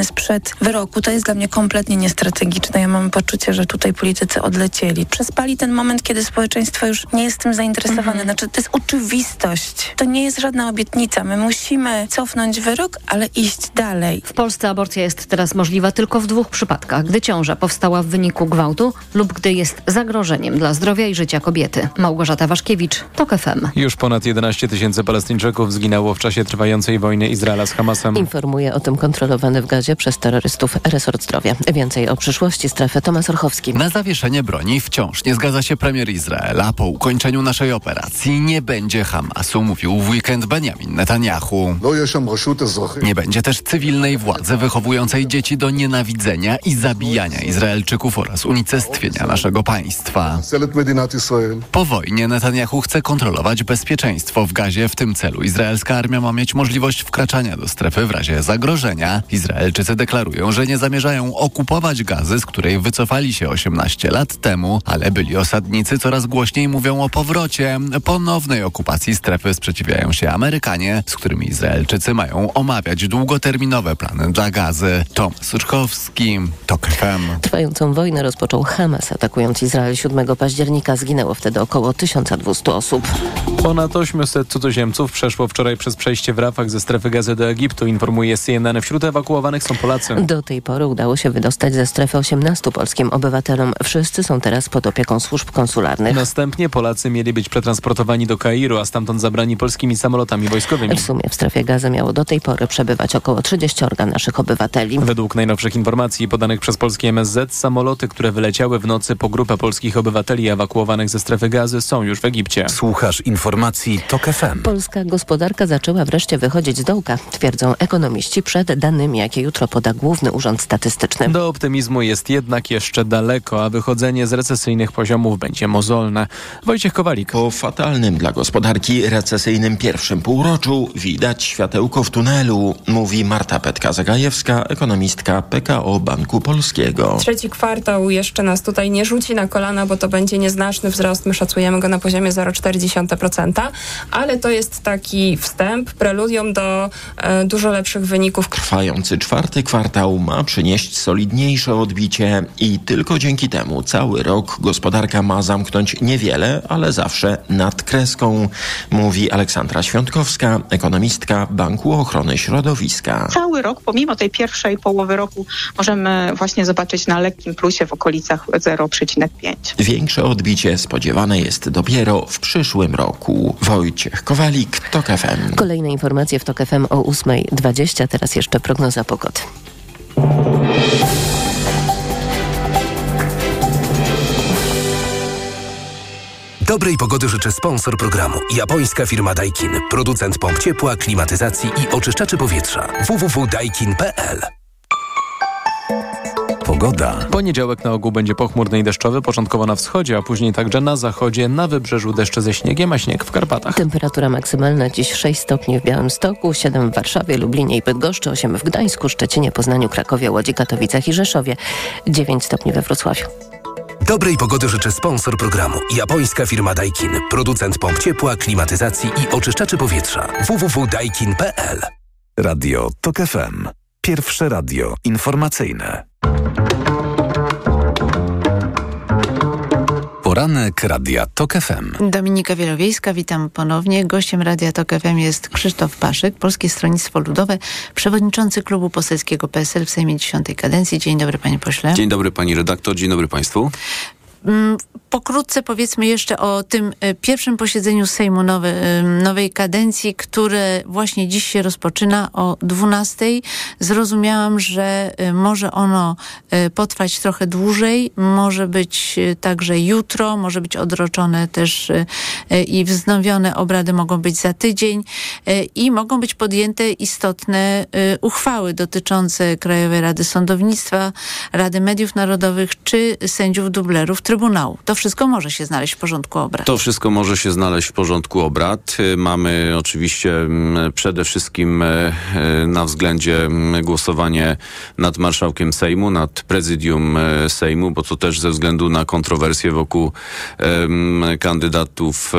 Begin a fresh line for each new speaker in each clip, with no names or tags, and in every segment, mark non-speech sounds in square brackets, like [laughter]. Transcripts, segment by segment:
sprzed wyroku, to jest dla mnie kompletnie niestrategiczne. Ja mam poczucie, że tutaj politycy odlecieli. Przespali ten moment, kiedy społeczeństwo już nie jest tym zainteresowane. Mhm. Znaczy, to jest oczywistość. To nie jest żadna obietnica. My musimy cofnąć wyrok, ale iść dalej.
W Polsce aborcja jest teraz możliwa tylko w dwóch przypadkach. Gdy ciąża powstała w wyniku gwałtu lub gdy jest zagrożeniem dla zdrowia i życia kobiety. Małgorzata Waszkiewicz, TOK FM.
Już ponad 11 tysięcy Palestyńczyków zginęło w czasie trwającej wojny Izraela z Hamasem.
Informuje o tym kontrolowany w gazie przez terrorystów resort zdrowia. Więcej o przyszłości strefy Tomasz Orchowski.
Na zawieszenie broni wciąż nie zgadza się premier Izraela. Po ukończeniu naszej operacji nie będzie Hamasu, mówił w weekend Benjamin Netanyahu. Nie będzie też cywilnej władzy wychowującej dzieci do nienawidzenia i zabijania Izraelczyków oraz unicestwienia naszego państwa. Po wojnie Netanyahu chce kontrolować bezpieczeństwo w gazie. W tym celu izraelska armia ma mieć możliwość wkraczania do strefy w razie zagrożenia. Izraelczycy deklarują, że nie zamierzają okupować gazy, z której wycofali się 18 lat temu, ale byli osadnicy coraz głośniej mówią o powrocie. Ponownej okupacji strefy sprzeciwiają się Amerykanie, z którymi Izraelczycy mają omawiać długoterminowe plany dla gazy. Tom Suczkowski, TOK FM.
Trwającą wojnę rozpoczął Hamas, atakując Izrael 7 października. Zginęło wtedy około 1200 osób.
Ponad 800 cudzoziemców przeszło wczoraj przez przejście w Rafach ze strefy gazy do Egiptu, informuje CNN. Wśród ewakuowanych są Polacy.
Do tej pory udało się wydostać ze strefy 18 polskim obywatelom. Wszyscy są teraz pod opieką służb konsularnych.
Następnie Polacy mieli być przetransportowani do Kairu, a stamtąd zabrani polskimi samolotami wojskowymi.
W sumie w strefie gazy miało do tej pory przebywać około 30 naszych obywateli.
Według najnowszych informacji podanych przez polskie MSZ, samoloty, które wyleciały w nocy po grupę polskich obywateli ewakuowanych ze strefy gazy są już w Egipcie.
Słuchasz informacji TOK FM.
Polska gospodarka zaczęła wreszcie wychodzić z dołka, twierdzą ekonomiści przed danymi, jakie jutro poda Główny Urząd Statystyczny.
Do optymizmu jest jednak jeszcze daleko, a wychodzenie z recesyjnych poziomów będzie mozolne. Wojciech Kowalik.
Po fatalnym dla gospodarki recesyjnym pierwszym półroczu widać światełko w tunelu, mówi Marta Petka-Zagajewska, ekonomistka PKO Banku Polskiego.
Trzeci kwartał jeszcze nas tutaj nie rzuci na kolana, bo to będzie nieznaczny wzrost. My szacujemy go na poziomie 0,4%, ale to jest taki wstęp, preludium do e, dużo lepszych wyników.
Trwający czwarty kwartał ma przynieść solidniejsze odbicie i tylko dzięki temu cały rok gospodarka ma zamknąć niewiele, ale zawsze nad kreską, mówi Aleksandra Świątkowska, ekonomistka Banku Ochrony Środowiska.
Cały rok, pomimo tej pierwszej połowy roku, możemy właśnie zobaczyć na lekkim plusie w okolicach 0,5.
Większe odbicie spodziewane jest dopiero w przyszłym roku. Wojciech Kowalik, TOK FM.
Kolejne informacje w TOK FM o 8.20, teraz jeszcze prognoza pogody.
Dobrej pogody życzę sponsor programu. Japońska firma Daikin. Producent pomp ciepła, klimatyzacji i oczyszczaczy powietrza. www.daikin.pl Pogoda.
Poniedziałek na ogół będzie pochmurny i deszczowy, początkowo na wschodzie, a później także na zachodzie, na wybrzeżu deszcze ze śniegiem, a śnieg w Karpatach.
Temperatura maksymalna dziś 6 stopni w Białymstoku, 7 w Warszawie, Lublinie i Bydgoszczy, 8 w Gdańsku, Szczecinie, Poznaniu, Krakowie, Łodzi, Katowicach i Rzeszowie, 9 stopni we Wrocławiu.
Dobrej pogody życzę sponsor programu. Japońska firma Daikin. Producent pomp ciepła, klimatyzacji i oczyszczaczy powietrza. www.daikin.pl Radio TOK FM. Pierwsze radio informacyjne. Poranek Radia TOK FM.
Dominika Wielowiejska, witam ponownie. Gościem Radia TOK FM jest Krzysztof Paszyk, Polskie Stronnictwo Ludowe, przewodniczący klubu poselskiego PSL w Sejmie 10 kadencji. Dzień dobry panie pośle.
Dzień dobry pani redaktor, dzień dobry państwu.
Pokrótce powiedzmy jeszcze o tym e, pierwszym posiedzeniu Sejmu nowy, nowej kadencji, które właśnie dziś się rozpoczyna o 12. Zrozumiałam, że e, może ono e, potrwać trochę dłużej, może być także jutro, może być odroczone też i wznowione obrady mogą być za tydzień i mogą być podjęte istotne uchwały dotyczące Krajowej Rady Sądownictwa, Rady Mediów Narodowych czy sędziów dublerów Trybunału. To wszystko może się znaleźć w porządku obrad.
To wszystko może się znaleźć w porządku obrad. Mamy oczywiście mm, przede wszystkim e, e, na względzie mm, głosowanie nad marszałkiem Sejmu, nad prezydium e, Sejmu, bo to też ze względu na kontrowersje wokół kandydatów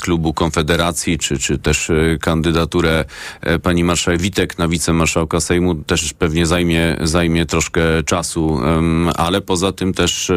klubu Konfederacji, czy, czy też kandydaturę pani marszałek Witek na wicemarszałka Sejmu też pewnie zajmie, zajmie troszkę czasu, ale poza tym też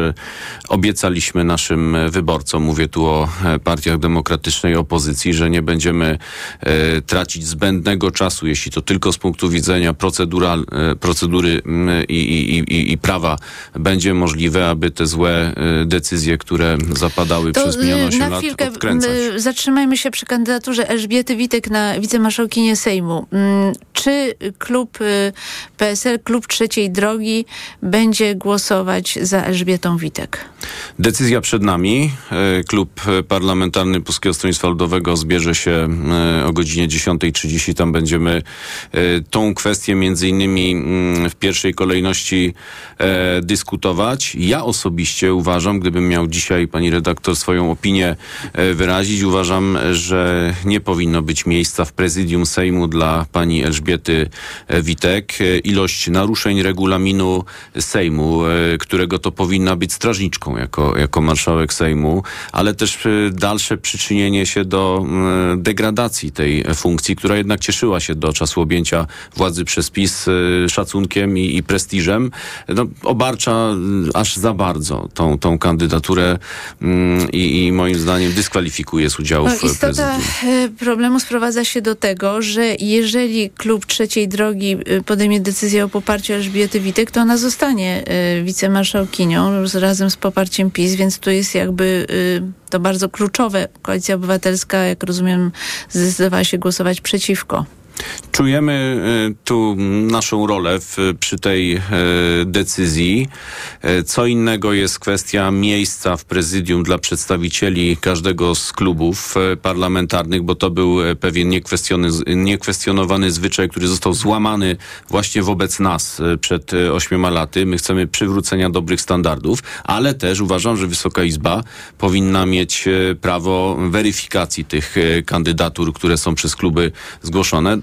obiecaliśmy naszym wyborcom, mówię tu o partiach demokratycznej opozycji, że nie będziemy e, tracić zbędnego czasu, jeśli to tylko z punktu widzenia procedural, e, procedury i, i, i, i, prawa będzie możliwe, aby te złe e, decyzje, które zapadały to, przez minioną 8 na lat chwilkę, odkręcać.
Zatrzymajmy się przy kandydaturze Elżbiety Witek na wicemarszałkinię Sejmu. Czy klub PSL, klub Trzeciej Drogi będzie głosować za Elżbietą Witek?
Decyzja przed nami. Klub Parlamentarny Polskiego Stronnictwa Ludowego zbierze się e, o godzinie 10.30. Tam będziemy e, tą kwestię między innymi mm, w pierwszej kolejności e, dyskutować. Ja osobiście uważam, gdybym miał dzisiaj pani redaktor swoją opinię wyrazić, uważam, że nie powinno być miejsca w prezydium Sejmu dla pani Elżbiety Witek. Ilość naruszeń regulaminu Sejmu, którego to powinna być strażniczką jako, jako marszałek Sejmu, ale też dalsze przyczynienie się do mm, degradacji tej funkcji, która jednak cieszyła się do czasu objęcia władzy przez PiS y, szacunkiem i, i prestiżem, no, obarcza aż za bardzo tą, tą kandydaturę mm, i, i moim zdaniem dyskwalifikuje z udziału no, w istota prezydium.
Problemu sprowadza się do tego, że jeżeli klub trzeciej drogi y, podejmie decyzję o poparciu Elżbiety Witek, to ona zostanie y, wicemarszałkinią razem z poparciem PiS, więc tu jest jakby to bardzo kluczowe. Koalicja Obywatelska, jak rozumiem, zdecydowała się głosować przeciwko.
Czujemy e, tu naszą rolę w, przy tej e, decyzji. E, co innego jest kwestia miejsca w prezydium dla przedstawicieli każdego z klubów parlamentarnych, bo to był pewien niekwestionowany zwyczaj, który został złamany właśnie wobec nas przed ośmioma laty. My chcemy przywrócenia dobrych standardów, ale też uważam, że Wysoka Izba powinna mieć prawo weryfikacji tych kandydatur, które są przez kluby zgłoszone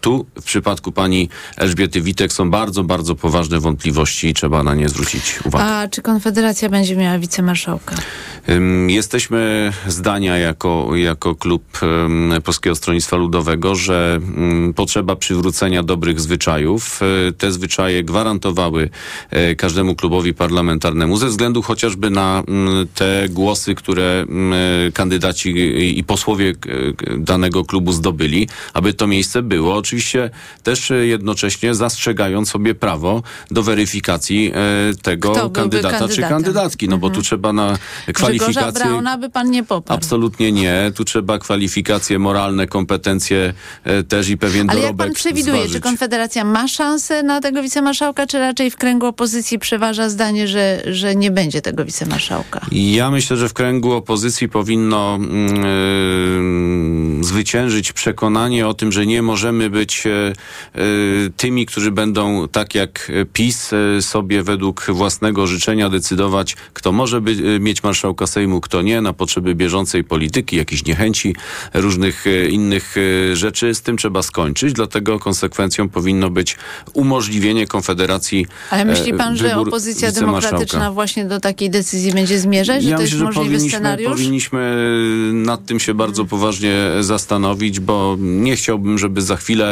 tu w przypadku pani Elżbiety Witek są bardzo, bardzo poważne wątpliwości i trzeba na nie zwrócić uwagę.
A czy Konfederacja będzie miała wicemarszałka?
Jesteśmy zdania jako, jako klub Polskiego Stronnictwa Ludowego, że potrzeba przywrócenia dobrych zwyczajów. E, te zwyczaje gwarantowały e, każdemu klubowi parlamentarnemu ze względu chociażby na te głosy, które kandydaci i posłowie danego klubu zdobyli, aby to miejsce było. Oczywiście też jednocześnie zastrzegając sobie prawo do weryfikacji e, tego kandydata czy kandydatki, no bo tu mhm. trzeba na
kwalifikacje... Grzegorza Brauna by pan nie poparł.
Absolutnie nie. Tu trzeba kwalifikacje moralne, kompetencje e, też i pewien
Ale
dorobek
jak pan przewiduje,
zważyć.
czy Konfederacja ma szansę na tego wicemarszałka, czy raczej w kręgu opozycji przeważa zdanie, że, że nie będzie tego wicemarszałka?
Ja myślę, że w kręgu opozycji powinno yy, zwyciężyć przekonanie o tym, że nie możemy być yy, tymi, którzy będą tak jak PiS sobie według własnego życzenia decydować, kto może by, mieć marszałka Sejmu, kto nie, na potrzeby bieżącej polityki, jakichś niechęci, różnych e, innych e, rzeczy. Z tym trzeba skończyć, dlatego konsekwencją powinno być umożliwienie Konfederacji
Ale myśli pan, że opozycja demokratyczna właśnie do takiej decyzji będzie zmierzać, że
ja
to
myślę,
jest możliwy
powinniśmy,
scenariusz?
powinniśmy nad tym się bardzo poważnie zastanowić, bo nie chciałbym, żeby za chwilę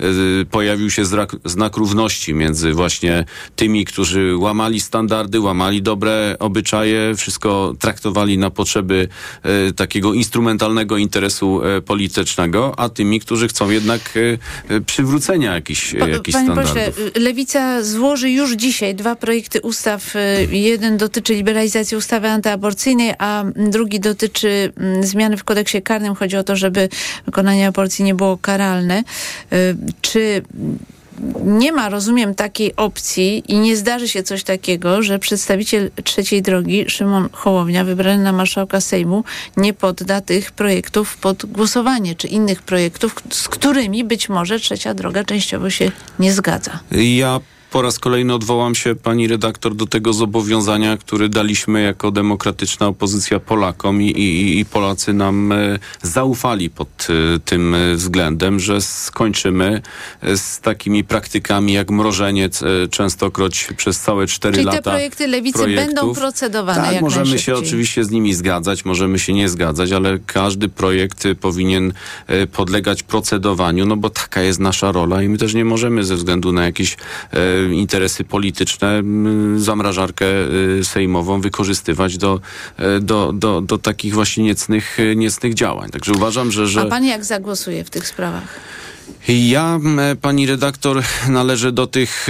y, pojawił się znak, znak równości między właśnie tymi, którzy łamali standardy, łamali dobre obyczaje, wszystko traktowali na potrzeby e, takiego instrumentalnego interesu e, politycznego, a tymi, którzy chcą jednak przywrócenia jakichś, pa, jakichś Panie standardów. Pośle,
Lewica złoży już dzisiaj dwa projekty ustaw. Jeden dotyczy liberalizacji ustawy antyaborcyjnej, a drugi dotyczy zmiany w kodeksie karnym. Chodzi o to, żeby wykonanie aborcji nie było karalne. Czy nie ma, rozumiem, takiej opcji i nie zdarzy się coś takiego, że przedstawiciel trzeciej drogi, Szymon Hołownia, wybrany na marszałka Sejmu, nie podda tych projektów pod głosowanie, czy innych projektów, z którymi być może trzecia droga częściowo się nie zgadza.
Ja po raz kolejny odwołam się, pani redaktor, do tego zobowiązania, które daliśmy jako demokratyczna opozycja Polakom i, i, i Polacy nam e, zaufali pod e, tym względem, że skończymy z takimi praktykami jak mrożenie częstokroć przez całe cztery
Czyli
lata.
Czyli te projekty lewicy projektów. będą procedowane
tak,
jak
możemy się oczywiście z nimi zgadzać, możemy się nie zgadzać, ale każdy projekt powinien podlegać procedowaniu, no bo taka jest nasza rola i my też nie możemy ze względu na jakieś e, interesy polityczne zamrażarkę e, sejmową wykorzystywać do, e, do, do, do takich właśnie niecnych, niecnych działań. Także uważam, że, że...
A pan jak zagłosuje w tych sprawach?
Ja, pani redaktor, należę do tych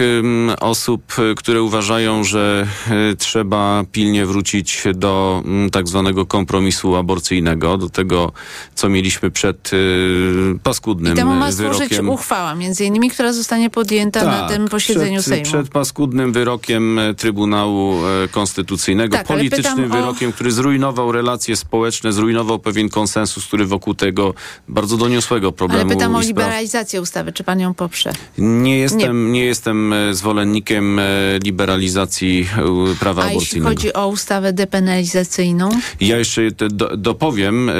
osób, które uważają, że e, trzeba pilnie wrócić do tak zwanego kompromisu aborcyjnego, do tego, co mieliśmy przed e, paskudnym I temu
ma
wyrokiem.
służyć uchwała, między innymi, która zostanie podjęta tak, na tym posiedzeniu
przed,
Sejmu.
Przed paskudnym wyrokiem e, Trybunału Konstytucyjnego, tak, politycznym wyrokiem, o... który zrujnował relacje społeczne, zrujnował pewien konsensus, który wokół tego bardzo doniosłego problemu
Ale pytam o liberalizację liberalizację ustawy. Czy pan ją poprze?
Nie jestem, nie. nie jestem e, zwolennikiem e, liberalizacji e, prawa
A
aborcyjnego.
jeśli chodzi o ustawę depenalizacyjną?
Ja jeszcze do, dopowiem.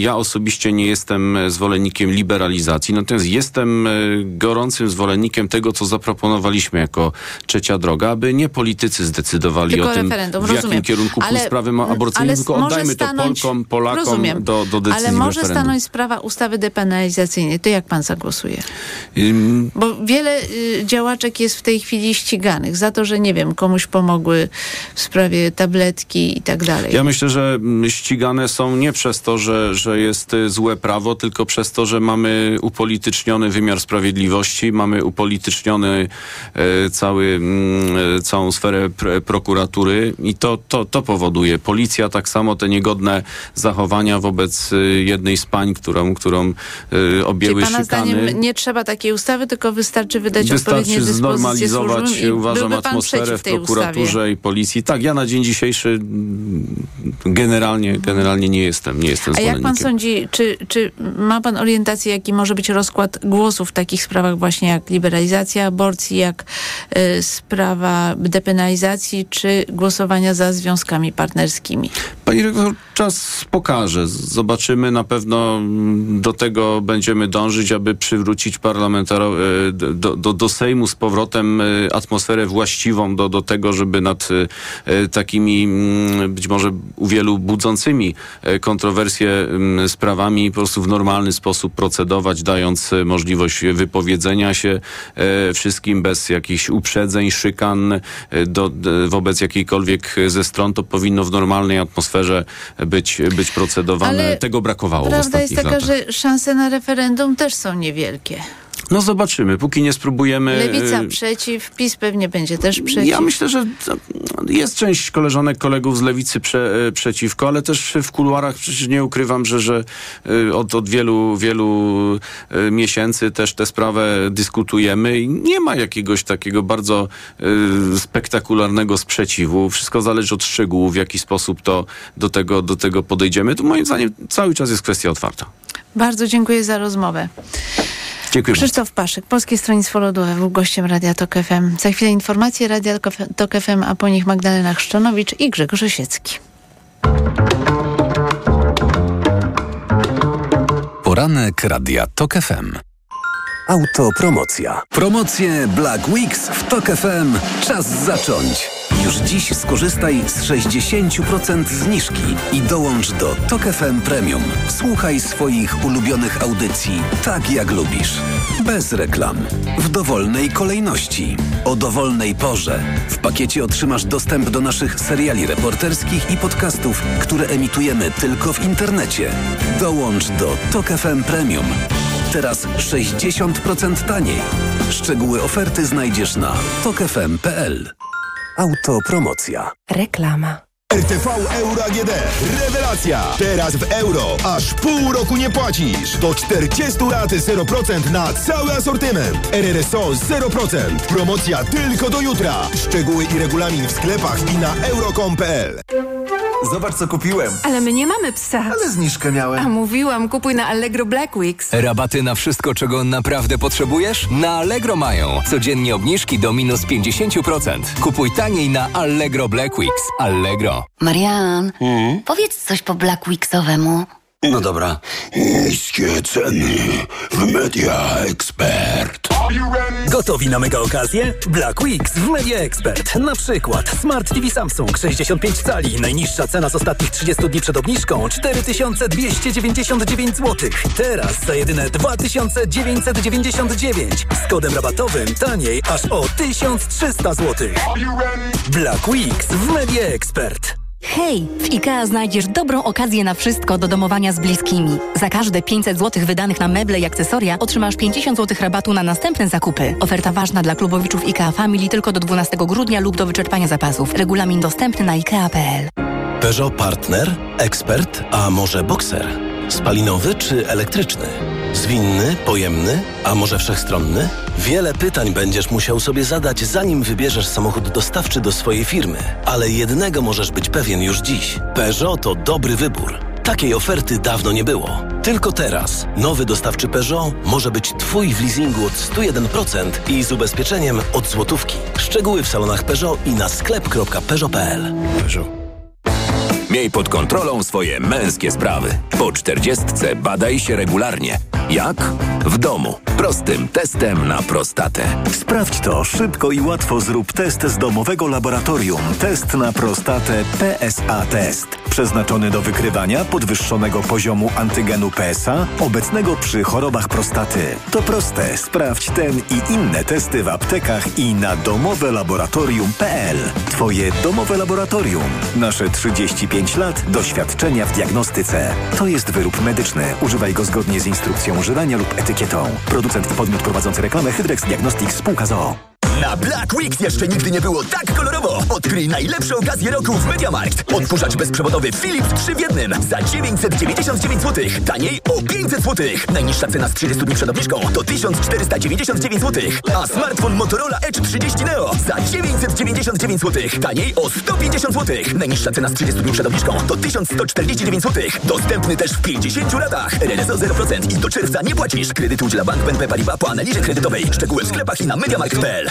Ja osobiście nie jestem zwolennikiem liberalizacji, natomiast jestem gorącym zwolennikiem tego, co zaproponowaliśmy jako trzecia droga, aby nie politycy zdecydowali
tylko
o tym,
referendum,
w
rozumiem.
jakim kierunku
ale,
pójść sprawę aborcyjną, tylko oddajmy stanąć, to Polkom, Polakom rozumiem, do, do decyzji
Ale może
referendum.
stanąć sprawa ustawy depenalizacyjnej. To jak pan zagłosuje? Głosuje? Bo wiele y, działaczek jest w tej chwili ściganych za to, że nie wiem, komuś pomogły w sprawie tabletki i tak dalej.
Ja myślę, że mm, ścigane są nie przez to, że, że jest y, złe prawo, tylko przez to, że mamy upolityczniony wymiar sprawiedliwości, mamy upolityczniony e, cały, mm, całą sferę prokuratury i to, to, to powoduje. Policja tak samo te niegodne zachowania wobec y, jednej z pań, którą, którą objęły
Czyli pana
szykany.
Nie trzeba takiej ustawy, tylko wystarczy wydać
wystarczy
odpowiednie dyspozycje
znormalizować,
służbom
uważam, atmosferę w prokuraturze ustawie. i policji. Tak, ja na dzień dzisiejszy generalnie, generalnie nie jestem, nie jestem
A jak pan sądzi, czy, czy ma pan orientację, jaki może być rozkład głosów w takich sprawach właśnie jak liberalizacja aborcji, jak y, sprawa depenalizacji, czy głosowania za związkami partnerskimi?
Pani rektor, czas pokaże. Zobaczymy. Na pewno do tego będziemy dążyć, aby przywrócić parlamentaro- e, do, do, do Sejmu z powrotem e, atmosferę właściwą do, do tego, żeby nad e, takimi mm, być może u wielu budzącymi kontrowersje mm, sprawami po prostu w normalny sposób procedować, dając możliwość wypowiedzenia się wszystkim bez jakichś uprzedzeń, szykan do, wobec jakiejkolwiek ze stron. To powinno w normalnej atmosferze być, być procedowane.
Ale
Tego brakowało w
Prawda jest taka,
latach.
że szanse na referendum też są niewielkie.
No zobaczymy, póki nie spróbujemy...
Lewica przeciw, PiS pewnie będzie też przeciw.
Ja myślę, że jest część koleżanek, kolegów z Lewicy prze, e, przeciwko, ale też w kuluarach przecież nie ukrywam, że, że e, od, od wielu, wielu miesięcy też tę sprawę dyskutujemy i nie ma jakiegoś takiego bardzo spektakularnego sprzeciwu. Wszystko zależy od szczegółów, w jaki sposób to do tego, do tego podejdziemy. To moim zdaniem cały czas jest kwestia otwarta.
Bardzo dziękuję za rozmowę.
Dziękuję
Krzysztof Paszek, Polskie Stronnictwo Ludowe, był gościem Radia Tok FM. Za chwilę informacje Radia Tok FM, a po nich Magdalena Chrzczonowicz i Grzegorz Osiecki.
Poranek Radia Tok FM. Autopromocja. Promocje Black Weeks w Tok FM. Czas zacząć. Już dziś skorzystaj z 60% zniżki i dołącz do Tok FM Premium. Słuchaj swoich ulubionych audycji tak jak lubisz. Bez reklam. W dowolnej kolejności. O dowolnej porze. W pakiecie otrzymasz dostęp do naszych seriali reporterskich i podcastów, które emitujemy tylko w internecie. Dołącz do Tok FM Premium. Teraz 60% taniej. Szczegóły oferty znajdziesz na tokefm.pl. Autopromocja.
Reklama.
RTV Euro AGD. Rewelacja! Teraz w euro. Aż pół roku nie płacisz. Do 40 raty 0% na cały asortyment. RRSO 0%. Promocja tylko do jutra. Szczegóły i regulamin w sklepach i na euro.com.pl
Zobacz, co kupiłem.
Ale my nie mamy psa.
Ale zniżkę miałem.
A mówiłam, kupuj na Allegro Black Weeks.
Rabaty na wszystko, czego naprawdę potrzebujesz? Na Allegro mają. Codziennie obniżki do minus 50%. Kupuj taniej na Allegro Black Weeks. Allegro.
Marian, powiedz coś po Black Weeksowemu.
No dobra. Niskie ceny w Media Expert.
Gotowi na mega okazję? Black Weeks w Media Expert. Na przykład Smart TV Samsung 65 cali. Najniższa cena z ostatnich 30 dni przed obniżką 4299 zł. Teraz za jedyne 2999. Z kodem rabatowym taniej aż o 1300 zł. Black Weeks w Media Expert.
Hej! W IKEA znajdziesz dobrą okazję na wszystko do domowania z bliskimi. Za każde 500 zł wydanych na meble i akcesoria otrzymasz 50 zł rabatu na następne zakupy. Oferta ważna dla klubowiczów IKEA Family tylko do 12 grudnia lub do wyczerpania zapasów. Regulamin dostępny na IKEA.pl.
Peugeot Partner, ekspert, a może bokser? Spalinowy czy elektryczny? Zwinny, pojemny, a może wszechstronny? Wiele pytań będziesz musiał sobie zadać, zanim wybierzesz samochód dostawczy do swojej firmy. Ale jednego możesz być pewien już dziś. Peugeot to dobry wybór. Takiej oferty dawno nie było. Tylko teraz nowy dostawczy Peugeot może być Twój w leasingu od 101% i z ubezpieczeniem od złotówki. Szczegóły w salonach Peugeot i na sklep.peugeot.pl.
Peugeot. Miej pod kontrolą swoje męskie sprawy. Po czterdziestce badaj się regularnie. Jak? W domu. Prostym testem na prostatę.
Sprawdź to szybko i łatwo. Zrób test z domowego laboratorium. Test na prostatę PSA Test. Przeznaczony do wykrywania podwyższonego poziomu antygenu PSA obecnego przy chorobach prostaty. To proste. Sprawdź ten i inne testy w aptekach i na domowelaboratorium.pl. Twoje domowe laboratorium. Nasze 35 lat doświadczenia w diagnostyce. To jest wyrób medyczny. Używaj go zgodnie z instrukcją używania lub etykietą. Producent i podmiot prowadzący reklamę Hydrex Diagnostics spółka ZOO.
Na Black Weeks jeszcze nigdy nie było tak kolorowo. Odkryj najlepsze okazje roku w MediaMarkt. Odkurzacz bezprzewodowy Philips 3 w za 999 zł. Taniej o 500 zł. Najniższa cena z 30 dni przed obniżką to 1499 zł. A smartfon Motorola Edge 30 Neo za 999 zł. Taniej o 150 zł. Najniższa cena z 30 dni przed obniżką to 1149 zł. Dostępny też w 50 latach. RRSO 0% i do czerwca nie płacisz. Kredyt udziela Bank BNP Paribas po analizie kredytowej. Szczegóły w sklepach i na MediaMarkt.pl.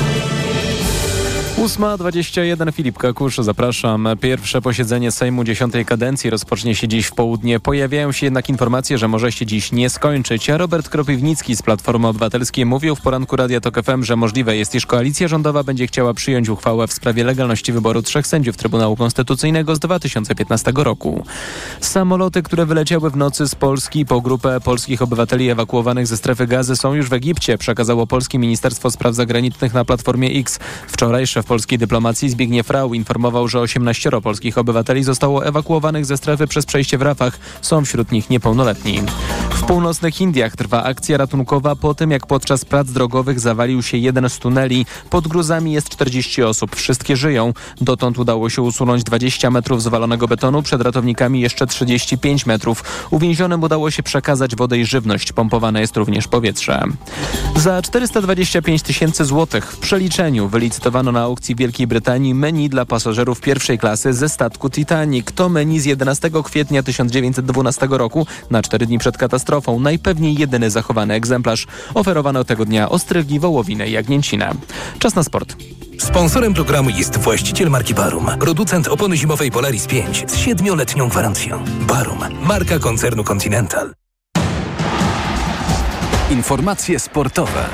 8.21 Filip Kakusz, zapraszam. Pierwsze posiedzenie Sejmu dziesiątej kadencji rozpocznie się dziś w południe. Pojawiają się jednak informacje, że może się dziś nie skończyć. Robert Kropiwnicki z Platformy Obywatelskiej mówił w poranku Radia Tok FM, że możliwe jest, iż koalicja rządowa będzie chciała przyjąć uchwałę w sprawie legalności wyboru trzech sędziów Trybunału Konstytucyjnego z 2015 roku. Samoloty, które wyleciały w nocy z Polski po grupę polskich obywateli ewakuowanych ze strefy gazy są już w Egipcie, przekazało Polskie Ministerstwo Spraw Zagranicznych na Platformie X. Wczoraj szef polskiej dyplomacji Zbigniew Rau informował, że 18 polskich obywateli zostało ewakuowanych ze strefy przez przejście w Rafach. Są wśród nich niepełnoletni. W północnych Indiach trwa akcja ratunkowa po tym, jak podczas prac drogowych zawalił się jeden z tuneli. Pod gruzami jest 40 osób. Wszystkie żyją. Dotąd udało się usunąć 20 metrów zwalonego betonu, przed ratownikami jeszcze 35 metrów. Uwięzionym udało się przekazać wodę i żywność. Pompowane jest również powietrze. Za 425 tysięcy złotych w przeliczeniu wylicytowano na aukcji Wielkiej Brytanii menu dla pasażerów pierwszej klasy ze statku Titanic. To menu z 11 kwietnia 1912 roku, na 4 dni przed katastrofą, najpewniej jedyny zachowany egzemplarz. Oferowano tego dnia ostrygi, wołowinę i jagnięcinę. Czas na sport.
Sponsorem programu jest właściciel marki Barum, producent opony zimowej Polaris 5 z 7-letnią gwarancją. Barum, marka koncernu Continental.
Informacje sportowe.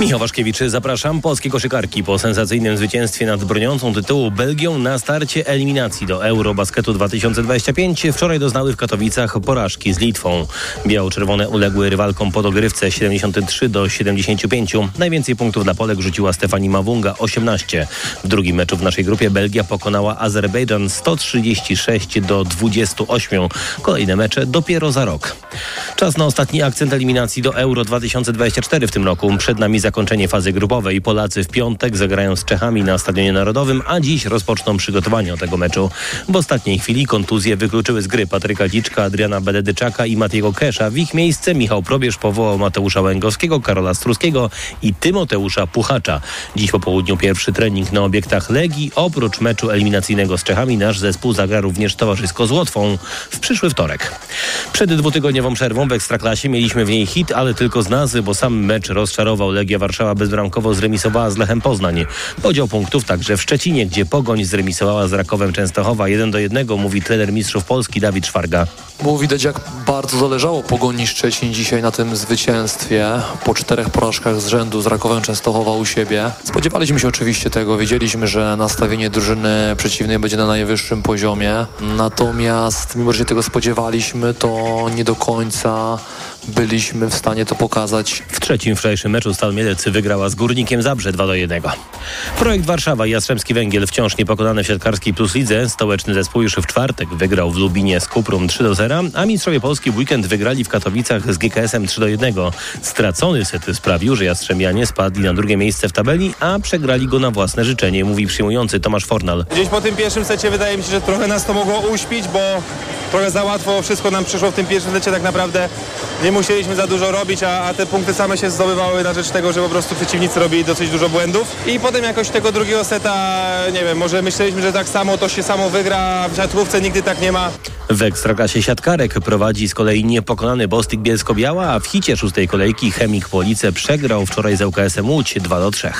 Michał Waszkiewicz, zapraszam. Polskie koszykarki po sensacyjnym zwycięstwie nad broniącą tytułu Belgią na starcie eliminacji do Eurobasketu 2025 wczoraj doznały w Katowicach porażki z Litwą. Biało-czerwone uległy rywalkom po dogrywce 73 do 75. Najwięcej punktów dla Polek rzuciła Stefani Mawunga 18. W drugim meczu w naszej grupie Belgia pokonała Azerbejdżan 136 do 28. Kolejne mecze dopiero za rok. Czas na ostatni akcent eliminacji do Euro 2024 w tym roku. Przed nami zakończenie fazy grupowej. Polacy w piątek zagrają z Czechami na Stadionie Narodowym, a dziś rozpoczną przygotowania tego meczu. W ostatniej chwili kontuzje wykluczyły z gry Patryka Dziczka, Adriana Bededyczaka i Matiego Kesza. W ich miejsce Michał Probierz powołał Mateusza Łęgowskiego, Karola Struskiego i Tymoteusza Puchacza. Dziś po południu pierwszy trening na obiektach Legii. Oprócz meczu eliminacyjnego z Czechami nasz zespół zagra również towarzysko z Łotwą w przyszły wtorek. Przed dwutygodniową przerwą w Ekstraklasie mieliśmy w niej hit, ale tylko z nazwy, bo sam mecz rozczarował. Legia Warszawa bezbramkowo zremisowała z Lechem Poznań. Podział punktów także w Szczecinie, gdzie Pogoń zremisowała z Rakowem Częstochowa 1 do 1, mówi trener mistrzów Polski Dawid Szwarga.
Było widać, jak bardzo zależało Pogoni Szczecin dzisiaj na tym zwycięstwie. Po czterech porażkach z rzędu z Rakowem Częstochowa u siebie. Spodziewaliśmy się oczywiście tego. Wiedzieliśmy, że nastawienie drużyny przeciwnej będzie na najwyższym poziomie. Natomiast mimo, że się tego spodziewaliśmy, to nie do końca byliśmy w stanie to pokazać.
W trzecim wczorajszym meczu Stal Mielec wygrała z Górnikiem Zabrze 2 do 1. Projekt Warszawa i Jastrzębski Węgiel wciąż niepokonany w siatkarskiej plus lidze. Stołeczny zespół już w czwartek wygrał w Lubinie z Kuprum 3 do 0, a mistrzowie Polski w weekend wygrali w Katowicach z GKS-em 3 do 1. Stracony set sprawił, że Jastrzębianie spadli na drugie miejsce w tabeli, a przegrali go na własne życzenie, mówi przyjmujący Tomasz Fornal.
Gdzieś po tym pierwszym secie wydaje mi się, że trochę nas to mogło uśpić, bo trochę za łatwo wszystko nam przyszło w tym pierwszym secie tak naprawdę nie musieliśmy za dużo robić, a, a, te punkty same się zdobywały na rzecz tego, że po prostu przeciwnicy robili dosyć dużo błędów. I potem jakoś tego drugiego seta, nie wiem, może myśleliśmy, że tak samo to się samo wygra, w siatkówce nigdy tak nie ma.
W Ekstraklasie siatkarek prowadzi z kolei niepokonany Bostik Bielsko-Biała, a w hicie szóstej kolejki Chemik Police przegrał wczoraj z ŁKS-em Łódź 2 do 3.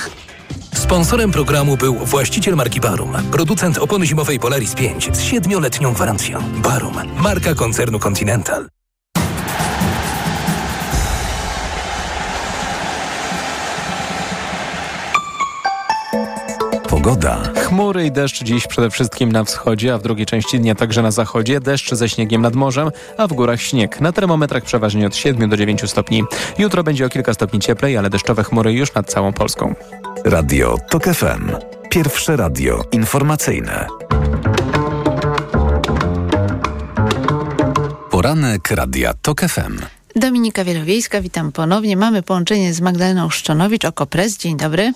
Sponsorem programu był właściciel marki Barum, producent opony zimowej Polaris 5 z siedmioletnią gwarancją. Barum, marka koncernu Continental.
Pogoda. Chmury i deszcz dziś przede wszystkim na wschodzie, a w drugiej części dnia także na zachodzie. Deszcz ze śniegiem nad morzem, a w górach śnieg. Na termometrach przeważnie od 7 do 9 stopni. Jutro będzie o kilka stopni cieplej, ale deszczowe chmury już nad całą Polską.
Radio TOK FM. Pierwsze radio informacyjne. Poranek Radia TOK FM.
Dominika Wielowiejska, witam ponownie. Mamy połączenie z Magdaleną Szczonowicz, Okopres. Dzień dobry.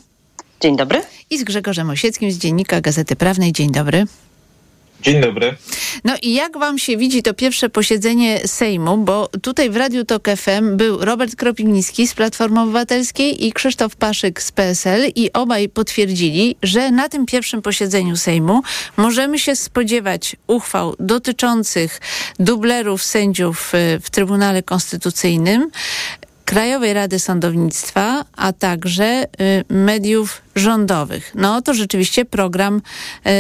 Dzień dobry.
I z Grzegorzem Osieckim z Dziennika Gazety Prawnej. Dzień dobry.
Dzień dobry.
No i jak wam się widzi to pierwsze posiedzenie Sejmu, bo tutaj w Radiu Tok FM był Robert Kropiwnicki z Platformy Obywatelskiej i Krzysztof Paszyk z PSL i obaj potwierdzili, że na tym pierwszym posiedzeniu Sejmu możemy się spodziewać uchwał dotyczących dublerów sędziów y, w Trybunale Konstytucyjnym, Krajowej Rady Sądownictwa, a także y, mediów rządowych. No to rzeczywiście program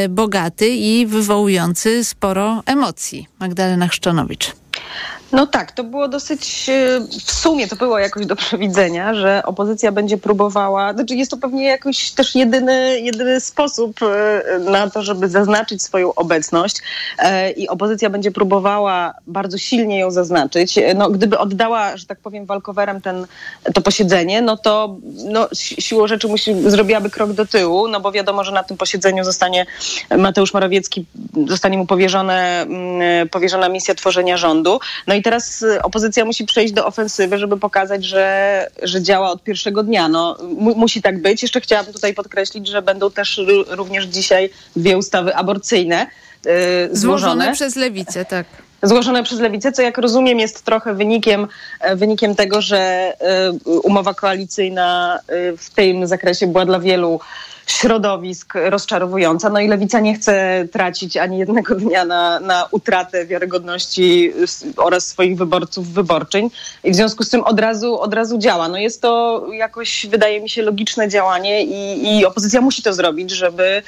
y, bogaty i wywołujący sporo emocji. Magdalena Chrzczonowicz.
No tak, to było dosyć, e, w sumie to było jakoś do przewidzenia, że opozycja będzie próbowała, znaczy jest to pewnie jakoś też jedyny, jedyny sposób e, na to, żeby zaznaczyć swoją obecność e, i opozycja będzie próbowała bardzo silnie ją zaznaczyć. No, gdyby oddała, że tak powiem, walkowerem ten, to posiedzenie, no to no, siłą rzeczy musi, zrobiłaby krok do tyłu, no bo wiadomo, że na tym posiedzeniu zostanie Mateusz Morawiecki, zostanie mu powierzone, mm, powierzona misja tworzenia rządu. No i teraz y, opozycja musi przejść do ofensywy, żeby pokazać, że, że działa od pierwszego dnia. No, mu, musi tak być. Jeszcze chciałabym tutaj podkreślić, że będą też również dzisiaj dwie ustawy aborcyjne
yy, złożone. Złożone przez lewicę, tak
złożone przez lewicę, co jak rozumiem jest trochę wynikiem, e, wynikiem tego, że e, umowa koalicyjna e, w tym zakresie była dla wielu środowisk rozczarowująca. No i lewica nie chce tracić ani jednego dnia na, na utratę wiarygodności oraz swoich wyborców wyborczyń i w związku z tym od razu, od razu działa. No jest to jakoś, wydaje mi się, logiczne działanie i, i opozycja musi to zrobić, żeby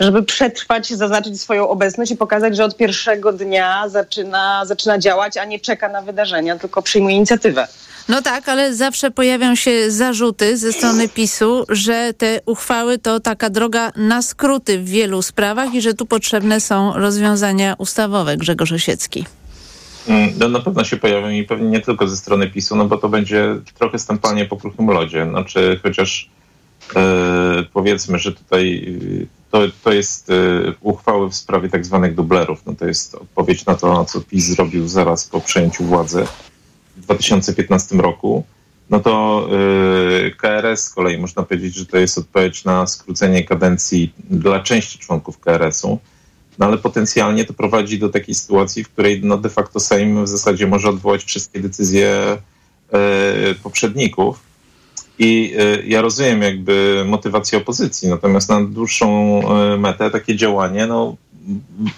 żeby przetrwać, zaznaczyć swoją obecność i pokazać, że od pierwszego dnia zaczyna, zaczyna działać, a nie czeka na wydarzenia, tylko przyjmuje inicjatywę.
No tak, ale zawsze pojawią się zarzuty ze strony PiSu, że te uchwały to taka droga na skróty w wielu sprawach i że tu potrzebne są rozwiązania ustawowe. Grzegorz Osiecki.
Mm, no, na pewno się pojawią i pewnie nie tylko ze strony PiSu, no bo to będzie trochę stąpanie po kruchym lodzie. Znaczy, chociaż e, powiedzmy, że tutaj to, to jest e, uchwały w sprawie tak zwanych dublerów. No to jest odpowiedź na to, co PiS zrobił zaraz po przejęciu władzy w 2015 roku. no to yy, KRS z kolei można powiedzieć, że to jest odpowiedź na skrócenie kadencji dla części członków KRS-u, no ale potencjalnie to prowadzi do takiej sytuacji, w której no de facto Sejm w zasadzie może odwołać wszystkie decyzje yy, poprzedników. I yy, ja rozumiem jakby motywację opozycji, natomiast na dłuższą yy, metę takie działanie no,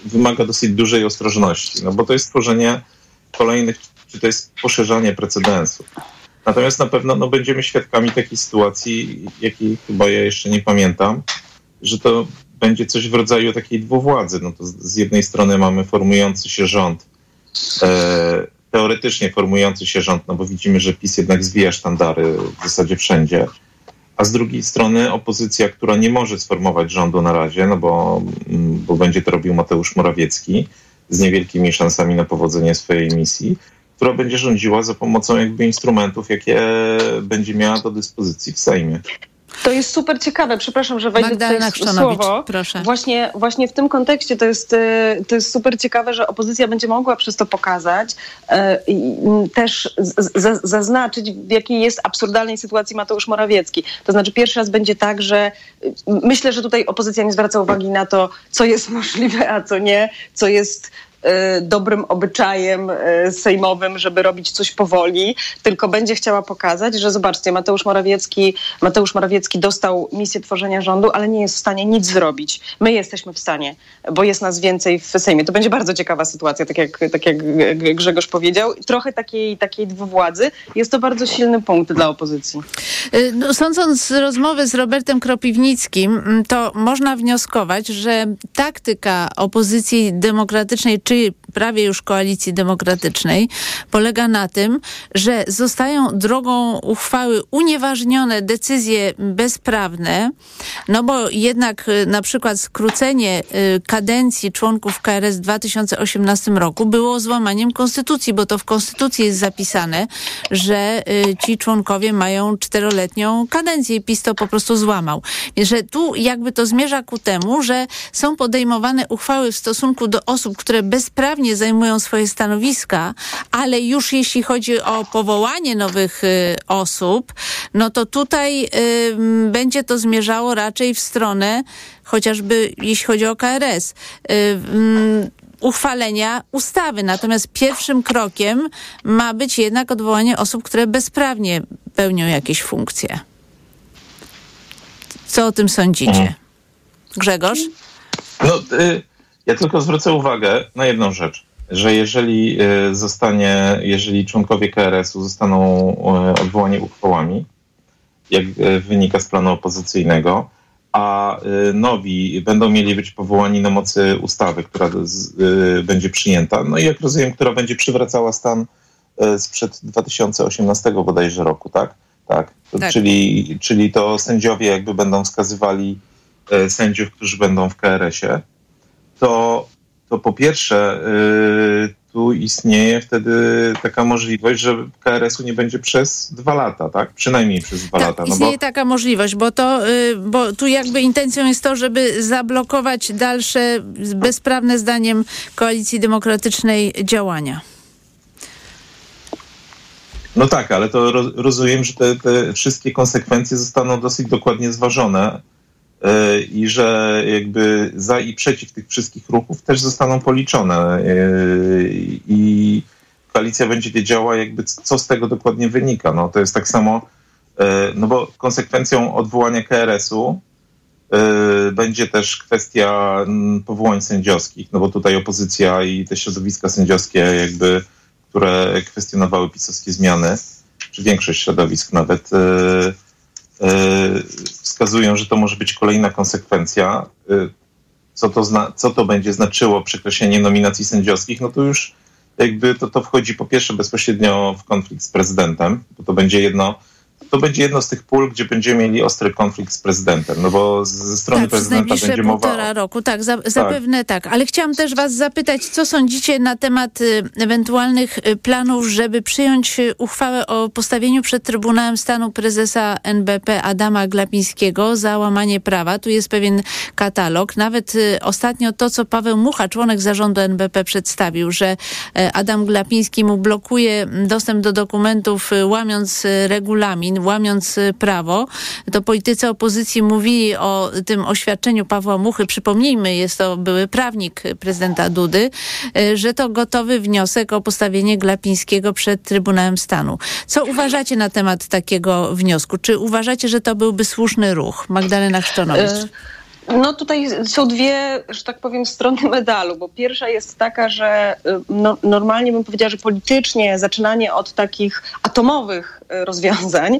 wymaga dosyć dużej ostrożności, no bo to jest tworzenie kolejnych, czy to jest poszerzanie precedensu. Natomiast na pewno no, będziemy świadkami takiej sytuacji, jakiej chyba ja jeszcze nie pamiętam, że to będzie coś w rodzaju takiej dwuwładzy. No to z- z jednej strony mamy formujący się rząd, e, teoretycznie formujący się rząd, no bo widzimy, że PiS jednak zwija sztandary w zasadzie wszędzie, a z drugiej strony opozycja, która nie może sformować rządu na razie, no bo, mm, bo będzie to robił Mateusz Morawiecki z niewielkimi szansami na powodzenie swojej misji, która będzie rządziła za pomocą jakby instrumentów, jakie będzie miała do dyspozycji w Sejmie.
To jest super ciekawe, przepraszam, że wejdę
Magdalena
tutaj słowo.
proszę.
Właśnie, właśnie w tym kontekście to jest, e, to jest super ciekawe, że opozycja będzie mogła przez to pokazać e, i m, też zaznaczyć, w jakiej jest absurdalnej sytuacji Mateusz Morawiecki. To znaczy pierwszy raz będzie tak, że y, myślę, że tutaj opozycja nie zwraca uwagi na to, co jest możliwe, a co nie, co jest dobrym obyczajem e, sejmowym, żeby robić coś powoli, tylko będzie chciała pokazać, że zobaczcie, Mateusz Morawiecki, Mateusz Morawiecki dostał misję tworzenia rządu, ale nie jest w stanie nic zrobić. My jesteśmy w stanie, bo jest nas więcej w Sejmie. To będzie bardzo ciekawa sytuacja, tak jak, tak jak Grzegorz powiedział. Trochę takiej, takiej dwuwładzy. Jest to bardzo silny punkt dla opozycji.
Y, No, sądząc z rozmowy z Robertem Kropiwnickim, mm, to można wnioskować, że taktyka opozycji demokratycznej, czy prawie już koalicji demokratycznej, polega na tym, że zostają drogą uchwały unieważnione decyzje bezprawne, no bo jednak y, na przykład skrócenie y, kadencji członków KRS w 2018 roku było złamaniem konstytucji, bo to w konstytucji jest zapisane, że y, ci członkowie mają czteroletnią kadencję i PiS to po prostu złamał. Że tu jakby to zmierza ku temu, że są podejmowane uchwały w stosunku do osób, które bezprawnie zajmują swoje stanowiska, ale już jeśli chodzi o powołanie nowych y, osób, no to tutaj będzie to zmierzało raczej w stronę, chociażby jeśli chodzi o KRS, y, uchwalenia ustawy. Natomiast pierwszym krokiem ma być jednak odwołanie osób, które bezprawnie pełnią jakieś funkcje. Co o tym sądzicie? Grzegorz?
No, y, ja tylko zwrócę uwagę na jedną rzecz, że jeżeli y, zostanie, jeżeli członkowie KRS-u zostaną y, odwołani uchwałami, jak y, wynika z planu opozycyjnego, a nowi będą mieli być powołani na mocy ustawy, która z, y, będzie przyjęta, no i jak rozumiem, która będzie przywracała stan y, sprzed 2018 bodajże roku, tak? Tak.
Tak.
Czyli, czyli to sędziowie jakby będą wskazywali e, sędziów, którzy będą w KRS-ie, to, to po pierwsze y, tu istnieje wtedy taka możliwość, że KRS-u nie będzie przez dwa lata, tak? Przynajmniej przez dwa lata. No bo,
Istnieje taka możliwość, bo to, y, bo tu jakby intencją jest to, żeby zablokować dalsze bezprawne zdaniem Koalicji Demokratycznej działania.
no tak, ale to roz, rozumiem, że te, te wszystkie konsekwencje zostaną dosyć dokładnie zważone i że jakby za i przeciw tych wszystkich ruchów też zostaną policzone y, i koalicja będzie wiedziała jakby co z tego dokładnie wynika. No to jest tak samo, y, no bo konsekwencją odwołania KRS-u będzie też kwestia powołań sędziowskich, no bo tutaj opozycja i te środowiska sędziowskie jakby, które kwestionowały pisowskie zmiany, czy większość środowisk nawet, wskazują, że to może być kolejna konsekwencja. Y, Co to, zna, co to będzie znaczyło przekreślenie nominacji sędziowskich, no to już jakby to, to wchodzi po pierwsze bezpośrednio w konflikt z prezydentem, bo to będzie jedno, to będzie jedno z tych pól, gdzie będziemy mieli ostry konflikt z prezydentem, no bo ze strony
Tak,
prezydenta będzie mowa
półtora roku, tak, za, zapewne tak. Ale chciałam też was zapytać, co sądzicie na temat y, ewentualnych y, planów, żeby przyjąć y, uchwałę o postawieniu przed Trybunałem Stanu prezesa NBP Adama Glapińskiego za łamanie prawa. Tu jest pewien katalog. Nawet ostatnio to, co Paweł Mucha, członek zarządu NBP przedstawił, że Adam Glapiński mu blokuje dostęp do dokumentów, łamiąc regulamin, łamiąc y, prawo. To politycy opozycji mówili o tym oświadczeniu Pawła Muchy. Przypomnijmy, jest to były prawnik y, prezydenta Dudy, y, że to gotowy wniosek o postawienie Glapińskiego przed Trybunałem Stanu. Co uważacie na temat takiego wniosku? Czy uważacie, że to byłby słuszny ruch? Magdalena Chrzczonowicz.
E, No tutaj są dwie, że tak powiem, strony medalu, bo pierwsza jest taka, że y, no, normalnie bym powiedziała, że politycznie zaczynanie od takich atomowych y, rozwiązań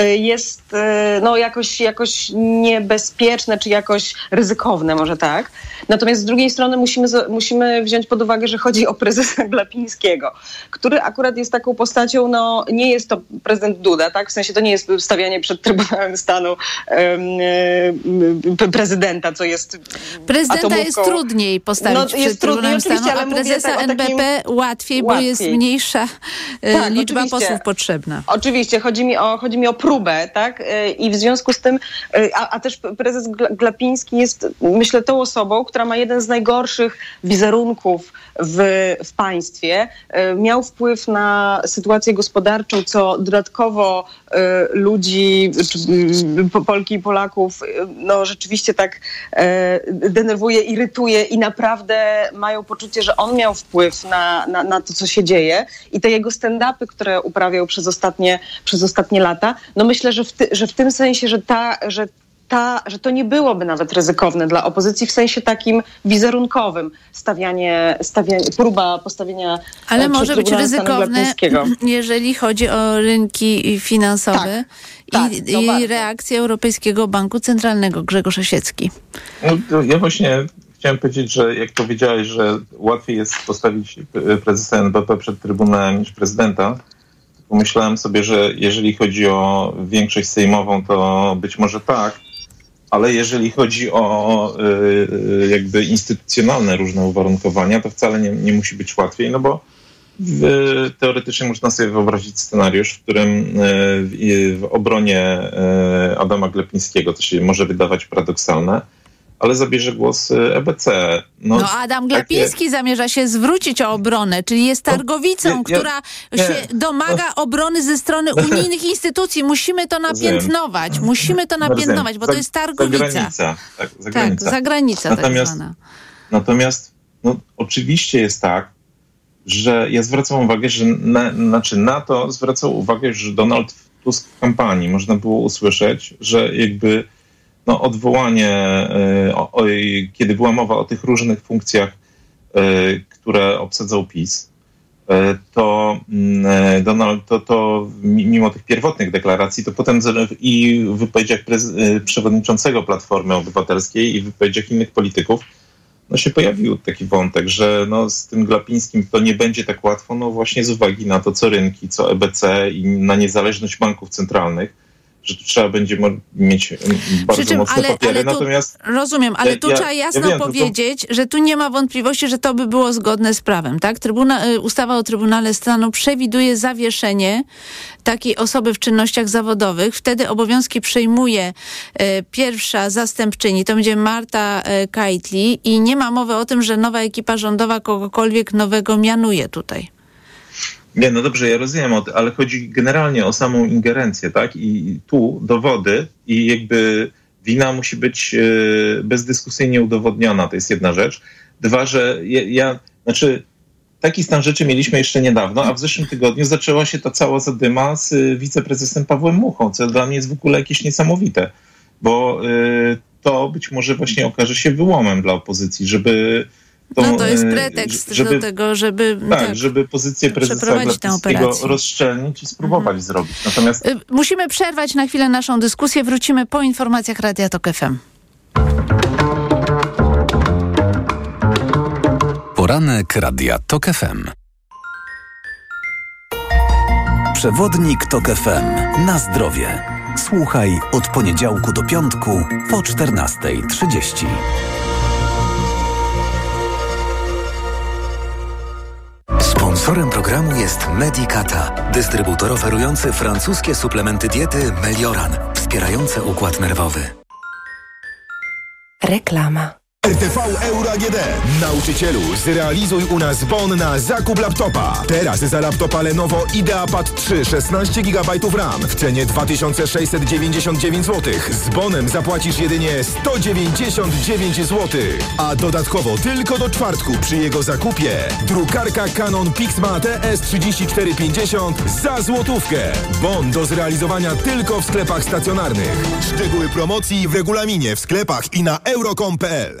y, jest y, no, jakoś, jakoś niebezpieczne, czy jakoś ryzykowne, może tak. Natomiast z drugiej strony musimy, musimy wziąć pod uwagę, że chodzi o prezesa [laughs] Glapińskiego, który akurat jest taką postacią, no nie jest to prezydent Duda, tak? W sensie to nie jest stawianie przed Trybunałem Stanu prezydenta, co jest
Prezydenta
atomówką.
jest trudniej postawić
No,
przed
jest trudniej,
Trybunałem Stanu, a prezesa
tak
NBP łatwiej, bo jest
Łatwiej.
mniejsza e,
Tak,
liczba
oczywiście.
posłów potrzebna.
Oczywiście, chodzi mi o, chodzi mi o próbę, tak? Y, I w związku z tym, y, a, a też prezes Gla- Glapiński jest, myślę, tą osobą, która ma jeden z najgorszych wizerunków w, w państwie. Y, Miał wpływ na sytuację gospodarczą, co dodatkowo ludzi, czy, y, po- Polki i Polaków, y, no rzeczywiście tak y, denerwuje, irytuje i naprawdę mają poczucie, że on miał wpływ na, na, na to, co się dzieje. I te jego stand-upy, które uprawiał przez ostatnie, przez ostatnie lata, no myślę, że w, ty, że w tym sensie, że ta, że ta, że to nie byłoby nawet ryzykowne dla opozycji w sensie takim wizerunkowym. Stawianie, stawianie próba postawienia
Ale
e, przed
może być ryzykowne, [clears throat] jeżeli chodzi o rynki finansowe
tak,
i,
no
i reakcję Europejskiego Banku Centralnego. Grzegorz Osiecki.
No, ja właśnie chciałem powiedzieć, że jak powiedziałeś, że łatwiej jest postawić e, prezesa NBP przed Trybunałem niż prezydenta, pomyślałem sobie, że jeżeli chodzi o większość sejmową, to być może tak, ale jeżeli chodzi o e, jakby instytucjonalne różne uwarunkowania, to wcale nie, nie musi być łatwiej, no bo w, teoretycznie można sobie wyobrazić scenariusz, w którym e, w, w obronie Adama Glepińskiego, to się może wydawać paradoksalne, ale zabierze głos e, EBC.
No, Adam Glapiński zamierza się zwrócić o obronę, czyli jest targowicą,
ja- ja-
która
nie.
się domaga obrony ze strony [laughs] unijnych instytucji. Musimy to napiętnować. Musimy to napiętnować, bo to jest targowica.
Zagranica. Tak,
Tak,
zagranica.
zagranica tak
Natomiast-
zwana.
Natomiast no, oczywiście jest tak, że ja zwracam uwagę, że na, znaczy na to zwracał uwagę, że Donald Tusk w kampanii można było usłyszeć, że jakby no, odwołanie, o, kiedy była mowa o tych różnych funkcjach, e, które obsadzał PiS, e, to Donald, to, to mi- mimo tych pierwotnych deklaracji, to potem i w wypowiedziach przewodniczącego Platformy Obywatelskiej i w wypowiedziach innych polityków no się pojawił taki wątek, że no z tym Glapińskim to nie będzie tak łatwo, no właśnie z uwagi na to, co rynki, co EBC i na niezależność banków centralnych, że tu trzeba będzie mieć bardzo
czym,
mocne
ale,
papiery.
ale tu,
Natomiast
rozumiem, ale
Ja-
tu
ja-
trzeba
ja
jasno
wiem, tylko-
powiedzieć, że tu nie ma wątpliwości, że to by było zgodne z prawem, tak? Trybuna, y, ustawa o Trybunale Stanu przewiduje zawieszenie takiej osoby w czynnościach zawodowych. Wtedy obowiązki przejmuje e, pierwsza zastępczyni, to będzie Marta e, Kajtli i nie ma mowy o tym, że nowa ekipa rządowa kogokolwiek nowego mianuje tutaj.
Nie, no dobrze, ja rozumiem, ale chodzi generalnie o samą ingerencję, tak? I tu dowody i jakby wina musi być e, bezdyskusyjnie udowodniona, to jest jedna rzecz. Dwa, że ja, ja znaczy taki stan rzeczy mieliśmy jeszcze niedawno, a w zeszłym tygodniu zaczęła się ta cała zadyma z e, wiceprezesem Pawłem Muchą, co dla mnie jest w ogóle jakieś niesamowite, bo e, to być może właśnie okaże się wyłomem dla opozycji, żeby tą,
No to jest
e,
pretekst
żeby,
do tego, żeby...
tak, żeby pozycję prezesa
przeprowadzić tę
Glapińskiego
operację.
rozszczelnić i spróbować zrobić. Natomiast
Y, Musimy przerwać na chwilę naszą dyskusję. Wrócimy po informacjach Radia Tok FM.
Poranek Radia TOK FM.
Przewodnik TOK FM. Na zdrowie. Słuchaj od poniedziałku do piątku po 14.30.
Sponsorem programu jest Medicata, dystrybutor oferujący francuskie suplementy diety Melioran, wspierające układ nerwowy.
Reklama.
RTV Euro AGD. Nauczycielu, zrealizuj u nas bon na zakup laptopa. Teraz za laptopa Lenovo IdeaPad 3 16 GB RAM w cenie 2699 zł. Z bonem zapłacisz jedynie 199 zł. A dodatkowo tylko do czwartku przy jego zakupie drukarka Canon Pixma TS3450 za złotówkę. Bon do zrealizowania tylko w sklepach stacjonarnych. Szczegóły promocji w regulaminie w sklepach i na euro.com.pl.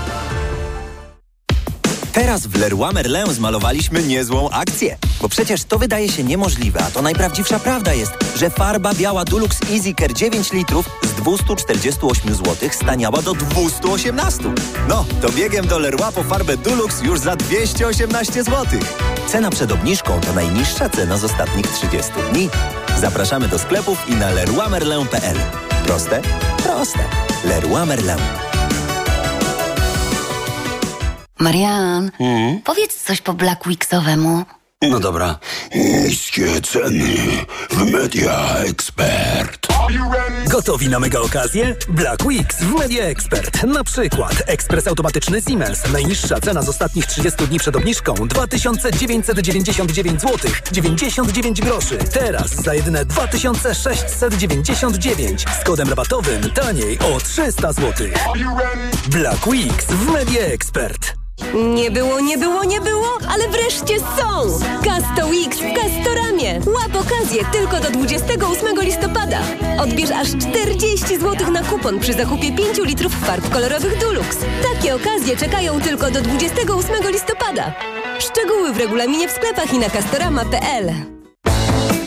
Teraz w Leroy Merlin zmalowaliśmy niezłą akcję. Bo przecież to wydaje się niemożliwe, a to najprawdziwsza prawda jest, że farba biała Dulux Easy Care 9 litrów z 248 zł staniała do 218. No, to biegiem do Leroy po farbę Dulux już za 218 zł. Cena przed obniżką to najniższa cena z ostatnich 30 dni. Zapraszamy do sklepów i na leroymerlin.pl. Proste? Proste. Leroy Merlin.
Marian, powiedz coś po Black Weeksowemu.
No dobra. Niskie ceny w Media Expert.
Gotowi na mega okazję? Black Weeks w Media Expert. Na przykład ekspres automatyczny Siemens. Najniższa cena z ostatnich 30 dni przed obniżką 2999 zł 99 groszy. Teraz za jedyne 2699 z kodem rabatowym taniej o 300 zł. Black Weeks w Media Expert.
Nie było, nie było, nie było, ale wreszcie są! Casto Weeks w Castoramie. Łap okazję tylko do 28 listopada. Odbierz aż 40 zł na kupon przy zakupie 5 litrów farb kolorowych Dulux. Takie okazje czekają tylko do 28 listopada. Szczegóły w regulaminie w sklepach i na castorama.pl.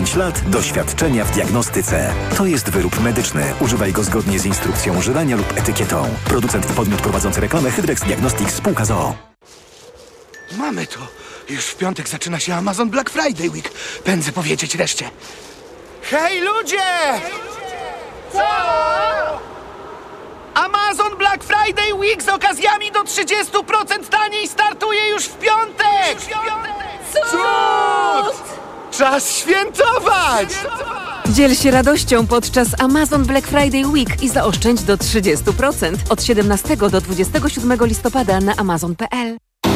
lat doświadczenia w diagnostyce. To jest wyrób medyczny. Używaj go zgodnie z instrukcją używania lub etykietą. Producent i podmiot prowadzący reklamę Hydrex Diagnostics Spółka ZOO.
Mamy to. Już w piątek zaczyna się Amazon Black Friday Week. Pędzę powiedzieć reszcie. Hej ludzie! Co? Amazon Black Friday Week z okazjami do 30% taniej startuje już w piątek! Cud! Czas świętować!
Dziel się radością podczas Amazon Black Friday Week i zaoszczędź do 30% od 17 do 27 listopada na amazon.pl.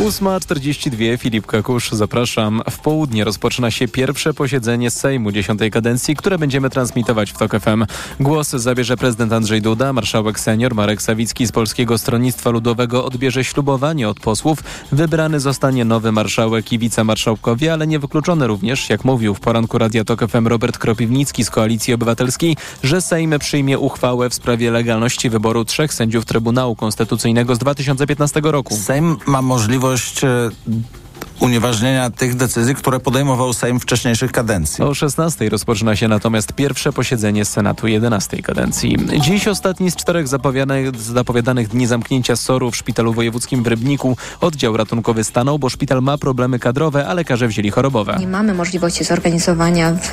8.42, Filip Kakusz, zapraszam. W południe rozpoczyna się pierwsze posiedzenie Sejmu dziesiątej kadencji, które będziemy transmitować w TOK FM. Głos zabierze prezydent Andrzej Duda, marszałek senior Marek Sawicki z Polskiego Stronnictwa Ludowego odbierze ślubowanie od posłów. Wybrany zostanie nowy marszałek i wicemarszałkowie, ale nie wykluczone również, jak mówił w poranku Radia TOK FM Robert Kropiwnicki z Koalicji Obywatelskiej, że Sejm przyjmie uchwałę w sprawie legalności wyboru trzech sędziów Trybunału Konstytucyjnego z 2015 roku.
Sejm ma możliwość e, unieważnienia tych decyzji, które podejmował Sejm wcześniejszych kadencji.
O 16 rozpoczyna się natomiast pierwsze posiedzenie Senatu 11 kadencji. Dziś ostatni z czterech zapowiadanych, zapowiadanych dni zamknięcia SOR-u w Szpitalu Wojewódzkim w Rybniku. Oddział ratunkowy stanął, bo szpital ma problemy kadrowe, a lekarze wzięli chorobowe.
Nie mamy możliwości zorganizowania w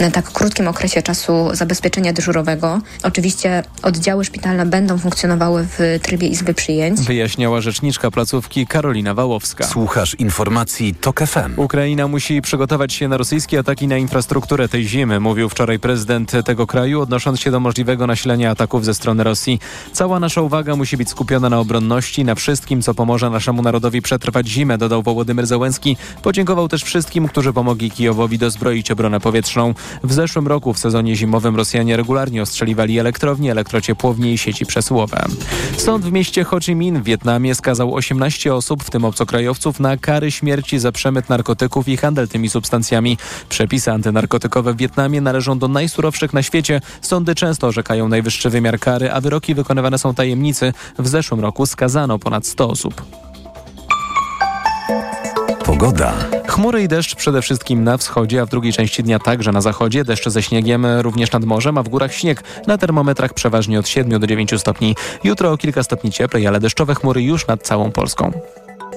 na tak krótkim okresie czasu zabezpieczenia dyżurowego. Oczywiście oddziały szpitalne będą funkcjonowały w trybie izby przyjęć.
Wyjaśniała rzeczniczka placówki Karolina Wałowska.
Słuchasz informacji TOK FM.
Ukraina musi przygotować się na rosyjskie ataki na infrastrukturę tej zimy, mówił wczoraj prezydent tego kraju, odnosząc się do możliwego nasilenia ataków ze strony Rosji. Cała nasza uwaga musi być skupiona na obronności, na wszystkim, co pomoże naszemu narodowi przetrwać zimę, dodał Wołodymyr Zełenski. Podziękował też wszystkim, którzy pomogli Kijowowi dozbroić obronę powietrzną. W zeszłym roku w sezonie zimowym Rosjanie regularnie ostrzeliwali elektrownie, elektrociepłownie i sieci przesyłowe. Sąd w mieście Ho Chi Minh w Wietnamie skazał 18 osób, w tym obcokrajowców, na kary śmierci za przemyt narkotyków i handel tymi substancjami. Przepisy antynarkotykowe w Wietnamie należą do najsurowszych na świecie. Sądy często orzekają najwyższy wymiar kary, a wyroki wykonywane są tajemnicy. W zeszłym roku skazano ponad 100 osób.
Pogoda.
Chmury i deszcz przede wszystkim na wschodzie, a w drugiej części dnia także na zachodzie. Deszcze ze śniegiem również nad morzem, a w górach śnieg. Na termometrach przeważnie od 7 do 9 stopni. Jutro o kilka stopni cieplej, ale deszczowe chmury już nad całą Polską.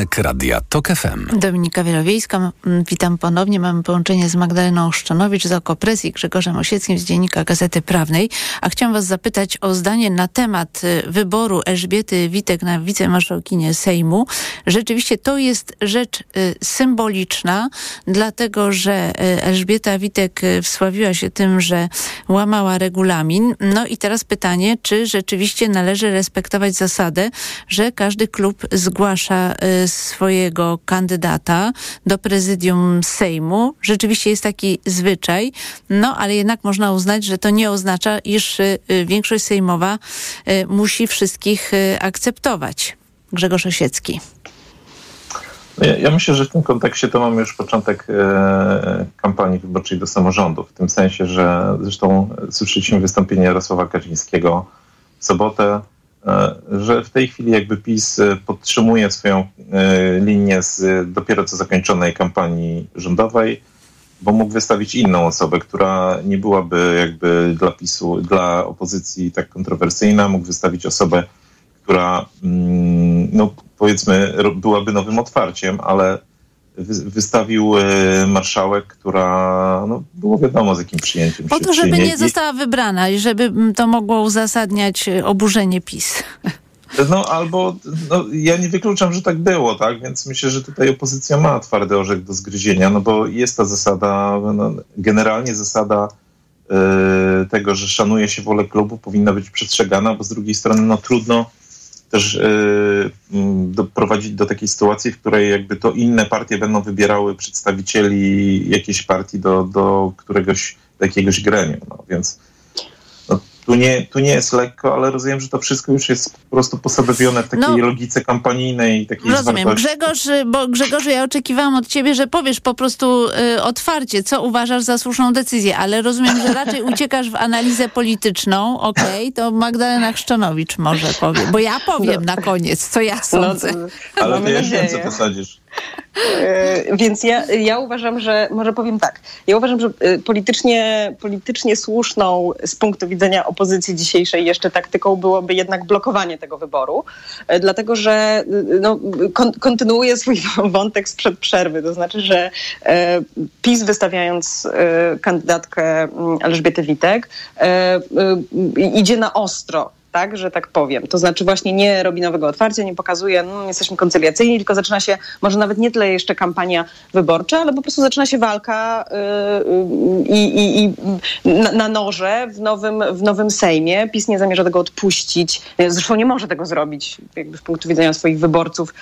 Poranek Radia TOK FM.
Dominika Wielowiejska, witam ponownie. Mamy połączenie z Magdaleną Szczanowicz z Okopres i Grzegorzem Osieckim z Dziennika Gazety Prawnej. A chciałam was zapytać o zdanie na temat y, wyboru Elżbiety Witek na wicemarszałkinię Sejmu. Rzeczywiście to jest rzecz y, symboliczna, dlatego że y, Elżbieta Witek wsławiła się tym, że łamała regulamin. No i teraz pytanie, czy rzeczywiście należy respektować zasadę, że każdy klub zgłasza y, swojego kandydata do prezydium Sejmu. Rzeczywiście jest taki zwyczaj, no ale jednak można uznać, że to nie oznacza, iż y, większość sejmowa y, musi wszystkich y, akceptować. Grzegorz Osiecki.
No Ja, ja myślę, że w tym kontekście to mamy już początek e, kampanii wyborczej do samorządów. W tym sensie, że zresztą słyszeliśmy wystąpienie Jarosława Kaczyńskiego w sobotę, że w tej chwili jakby PiS e, podtrzymuje swoją e, linię z e, dopiero co zakończonej kampanii rządowej, bo mógł wystawić inną osobę, która nie byłaby jakby dla PiSu, dla opozycji tak kontrowersyjna, mógł wystawić osobę, która mm, no, powiedzmy byłaby nowym otwarciem, ale wystawił e, marszałek, która no, było wiadomo z jakim przyjęciem
Po to, żeby nie została wybrana i żeby mm, to mogło uzasadniać y, oburzenie PiS.
No albo no, ja nie wykluczam, że tak było, tak? Więc myślę, że tutaj opozycja ma twardy orzech do zgryzienia, no bo jest ta zasada, no, generalnie zasada e, tego, że szanuje się wolę klubu, powinna być przestrzegana, bo z drugiej strony no trudno też e, m, doprowadzić do takiej sytuacji, w której jakby to inne partie będą wybierały przedstawicieli jakiejś partii do, do któregoś, do jakiegoś gremium, no, więc tu, nie, tu nie jest lekko, ale rozumiem, że to wszystko już jest po prostu posadowione w takiej
No.
logice kampanijnej, takiej
Rozumiem.
zwartości.
Grzegorz, bo Grzegorzu, ja oczekiwałam od ciebie, że powiesz po prostu y, otwarcie, co uważasz za słuszną decyzję, ale rozumiem, że raczej uciekasz w analizę polityczną. Okej, to Magdalena Chrzczanowicz może powie, bo ja powiem na koniec, co ja sądzę.
Ale to ja wiem, co to sadzisz.
E, Więc ja, ja uważam, że, może powiem tak, ja uważam, że e, politycznie, politycznie słuszną z punktu widzenia opozycji dzisiejszej jeszcze taktyką byłoby jednak blokowanie tego wyboru, e, dlatego że no, kon, kontynuuję swój [laughs] wątek sprzed przerwy, to znaczy, że PiS wystawiając kandydatkę mm, Elżbiety Witek idzie na ostro tak, że tak powiem. To znaczy właśnie nie robi nowego otwarcia, nie pokazuje, no, jesteśmy koncyliacyjni, tylko zaczyna się może nawet nie tyle jeszcze kampania wyborcza, ale po prostu zaczyna się walka yy, i, i na, na noże w nowym, w nowym Sejmie. PiS nie zamierza tego odpuścić. Zresztą nie może tego zrobić jakby z punktu widzenia swoich wyborców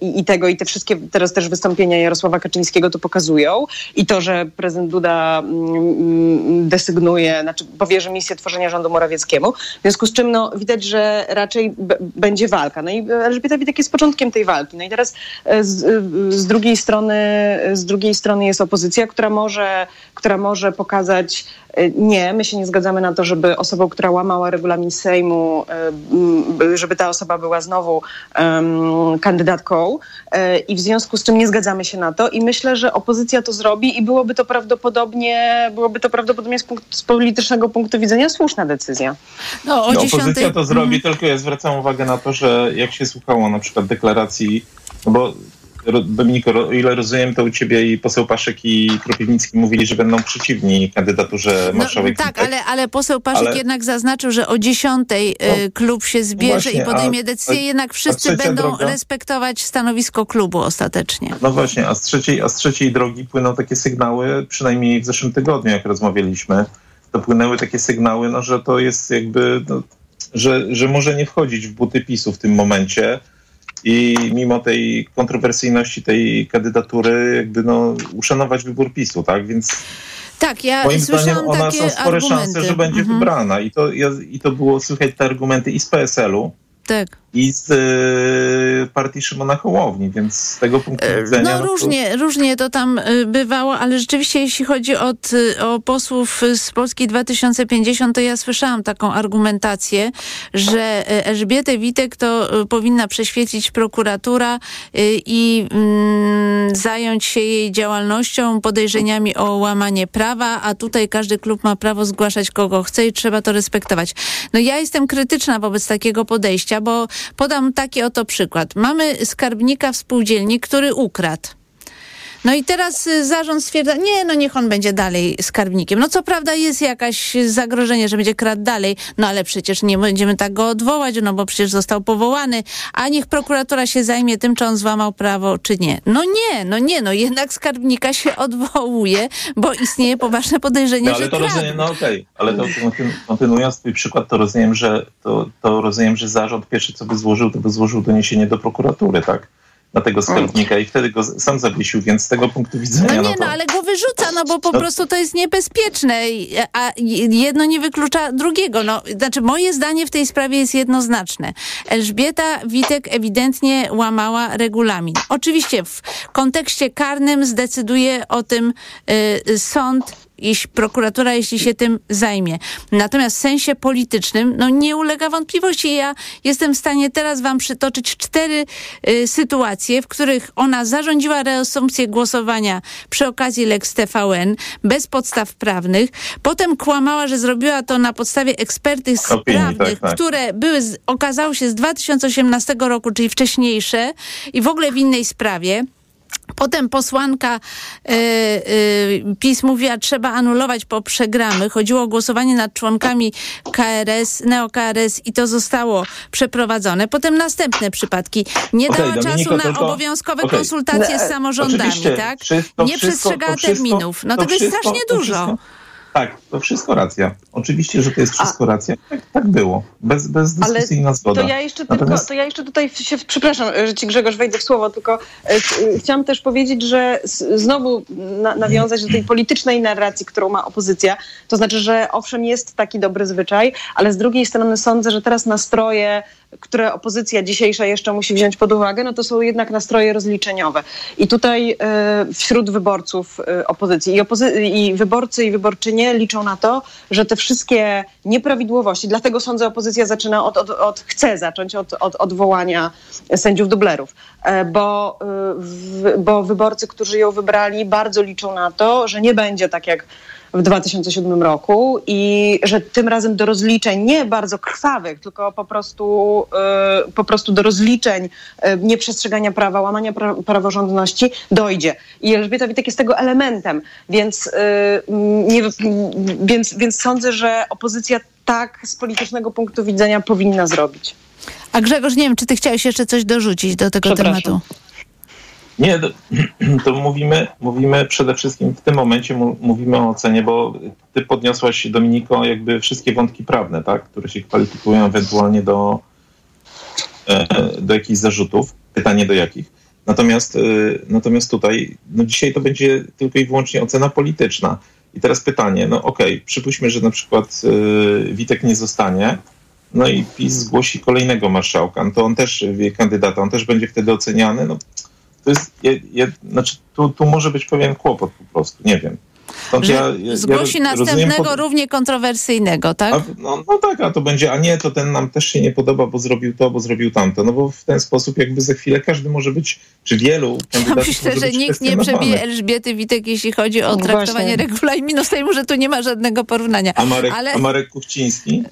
i tego i te wszystkie teraz też wystąpienia Jarosława Kaczyńskiego to pokazują. I to, że prezydent Duda yy, desygnuje, znaczy powierzy misję tworzenia rządu Morawieckiemu. W związku z czym no, widać, że raczej będzie walka. No i Elżbieta Witek jest początkiem tej walki. No i teraz z, z, drugiej strony, z drugiej strony jest opozycja, która może, która może pokazać nie, my się nie zgadzamy na to, żeby osobą, która łamała regulamin Sejmu, żeby ta osoba była znowu um, kandydatką i w związku z czym nie zgadzamy się na to i myślę, że opozycja to zrobi i byłoby to prawdopodobnie, byłoby to prawdopodobnie z, punkt, z politycznego punktu widzenia słuszna decyzja.
No, o no, opozycja to zrobi, tylko ja zwracam uwagę na to, że jak się słuchało na przykład deklaracji, no bo Dominiko, o ile rozumiem, to u ciebie i poseł Paszek i Kropiwnicki mówili, że będą przeciwni kandydaturze
no,
marszałek.
Tak, ale, ale poseł Paszek ale... jednak zaznaczył, że o dziesiątej no, klub się zbierze właśnie, i podejmie a, decyzję, jednak wszyscy będą droga... respektować stanowisko klubu ostatecznie.
No właśnie, a z, trzeciej, a z trzeciej drogi płyną takie sygnały, przynajmniej w zeszłym tygodniu, jak rozmawialiśmy, to płynęły takie sygnały, no, że to jest jakby, no, że, że może nie wchodzić w buty PiSu w tym momencie, i mimo tej kontrowersyjności tej kandydatury jakby no, uszanować wybór PiSu, tak? Więc
tak, ja
moim zdaniem ona
są
spore
argumenty.
szanse, że będzie mhm. wybrana i to, i to było słychać te argumenty i z PSL-u,
tak
i z y, partii Szymona Hołowni, więc z tego punktu
e,
widzenia...
No, no różnie, to... różnie to tam y, bywało, ale rzeczywiście jeśli chodzi o, o posłów z Polski 2050, to ja słyszałam taką argumentację, że y, Elżbietę Witek to y, powinna prześwietlić prokuratura i mm, zająć się jej działalnością, podejrzeniami o łamanie prawa, a tutaj każdy klub ma prawo zgłaszać kogo chce i trzeba to respektować. No ja jestem krytyczna wobec takiego podejścia, bo Podam taki oto przykład. Mamy skarbnika w spółdzielni, który ukradł. No i teraz y, zarząd stwierdza, nie, no niech on będzie dalej skarbnikiem. No co prawda jest jakaś zagrożenie, że będzie kradł dalej, no ale przecież nie będziemy tak go odwołać, no bo przecież został powołany, a niech prokuratura się zajmie tym, czy on złamał prawo, czy nie. No nie, no nie, no jednak skarbnika się odwołuje, bo istnieje poważne podejrzenie,
no, ale
że
to
kradł.
rozumiem, no okej, okay. ale to kontynuując twój przykład, to rozumiem, że to, to rozumiem, że zarząd pierwszy, co by złożył, to by złożył doniesienie do prokuratury, tak? Na tego skarbnika i wtedy go sam zawiesił, więc z tego punktu widzenia...
No nie,
no,
to...
no
ale go wyrzuca, no bo po no. prostu to jest niebezpieczne, a jedno nie wyklucza drugiego. No, znaczy moje zdanie w tej sprawie jest jednoznaczne. Elżbieta Witek ewidentnie łamała regulamin. Oczywiście w kontekście karnym zdecyduje o tym y, sąd jeśli prokuratura, jeśli się tym zajmie. Natomiast w sensie politycznym, no nie ulega wątpliwości. Ja jestem w stanie teraz wam przytoczyć cztery y, sytuacje, w których ona zarządziła reasumpcję głosowania przy okazji Lex TVN bez podstaw prawnych. Potem kłamała, że zrobiła to na podstawie ekspertyz
Opinii,
prawnych,
tak, tak.
które były, okazało się z 2018 roku, czyli wcześniejsze i w ogóle w innej sprawie. Potem posłanka y, y, PiS mówiła, trzeba anulować, bo przegramy. Chodziło o głosowanie nad członkami KRS, neo-KRS i to zostało przeprowadzone. Potem następne przypadki. Nie
okay,
dała
Dominiko,
czasu na
tylko,
obowiązkowe
okay.
konsultacje z samorządami, tak? Nie przestrzegała terminów. No to, to jest strasznie dużo.
Wszystko, tak, to wszystko racja. Oczywiście, że to jest wszystko A. racja. Tak, tak było. Bez, bez dyskusyjna
Ale
zgoda.
To ja, jeszcze Natomiast... tylko, to ja jeszcze tutaj się, przepraszam, że ci Grzegorz wejdę w słowo, tylko e, chciałam też powiedzieć, że znowu na, nawiązać do tej politycznej narracji, którą ma opozycja. To znaczy, że owszem, jest taki dobry zwyczaj, ale z drugiej strony sądzę, że teraz nastroje które opozycja dzisiejsza jeszcze musi wziąć pod uwagę, no to są jednak nastroje rozliczeniowe. I tutaj y, wśród wyborców y, opozycji i, opozy i wyborcy i wyborczynie liczą na to, że te wszystkie nieprawidłowości, dlatego sądzę, opozycja zaczyna od, od, od chce zacząć od, od odwołania sędziów dublerów, y, bo, w, bo wyborcy, którzy ją wybrali, bardzo liczą na to, że nie będzie tak jak w 2007 roku i że tym razem do rozliczeń nie bardzo krwawych, tylko po prostu, yy, po prostu do rozliczeń yy, nieprzestrzegania prawa, łamania pra praworządności dojdzie. I Elżbieta Witek jest tego elementem, więc, yy, nie, więc, więc sądzę, że opozycja tak z politycznego punktu widzenia powinna zrobić.
A Grzegorz, nie wiem, czy ty chciałeś jeszcze coś dorzucić do tego tematu?
Nie, to, [clears throat] to, mówimy, mówimy przede wszystkim w tym momencie mówimy o ocenie, bo ty podniosłaś, Dominiko, jakby wszystkie wątki prawne, tak, które się kwalifikują ewentualnie do, e, do jakichś zarzutów. Pytanie do jakich. Natomiast, e, natomiast tutaj, no dzisiaj to będzie tylko i wyłącznie ocena polityczna. I teraz pytanie, no okej, okay, przypuśćmy, że na przykład e, Witek nie zostanie, no i PiS zgłosi kolejnego marszałka, no to on też, kandydata, on też będzie wtedy oceniany, no to jest, je, je, znaczy tu, tu może być pewien kłopot po prostu, nie wiem.
Stąd ja, ja, zgłosi ja następnego pod... równie kontrowersyjnego, tak?
A, no, no, tak, a to będzie, a nie, to ten nam też się nie podoba, bo zrobił to, bo zrobił tamto. No bo w ten sposób jakby za chwilę każdy może być, czy wielu kandydatów
Myślę, że nikt nie przebije Elżbiety Witek, jeśli chodzi o no traktowanie regulaminu Sejmu, że tu nie ma żadnego porównania.
A Marek, Ale... a Marek Kuchciński?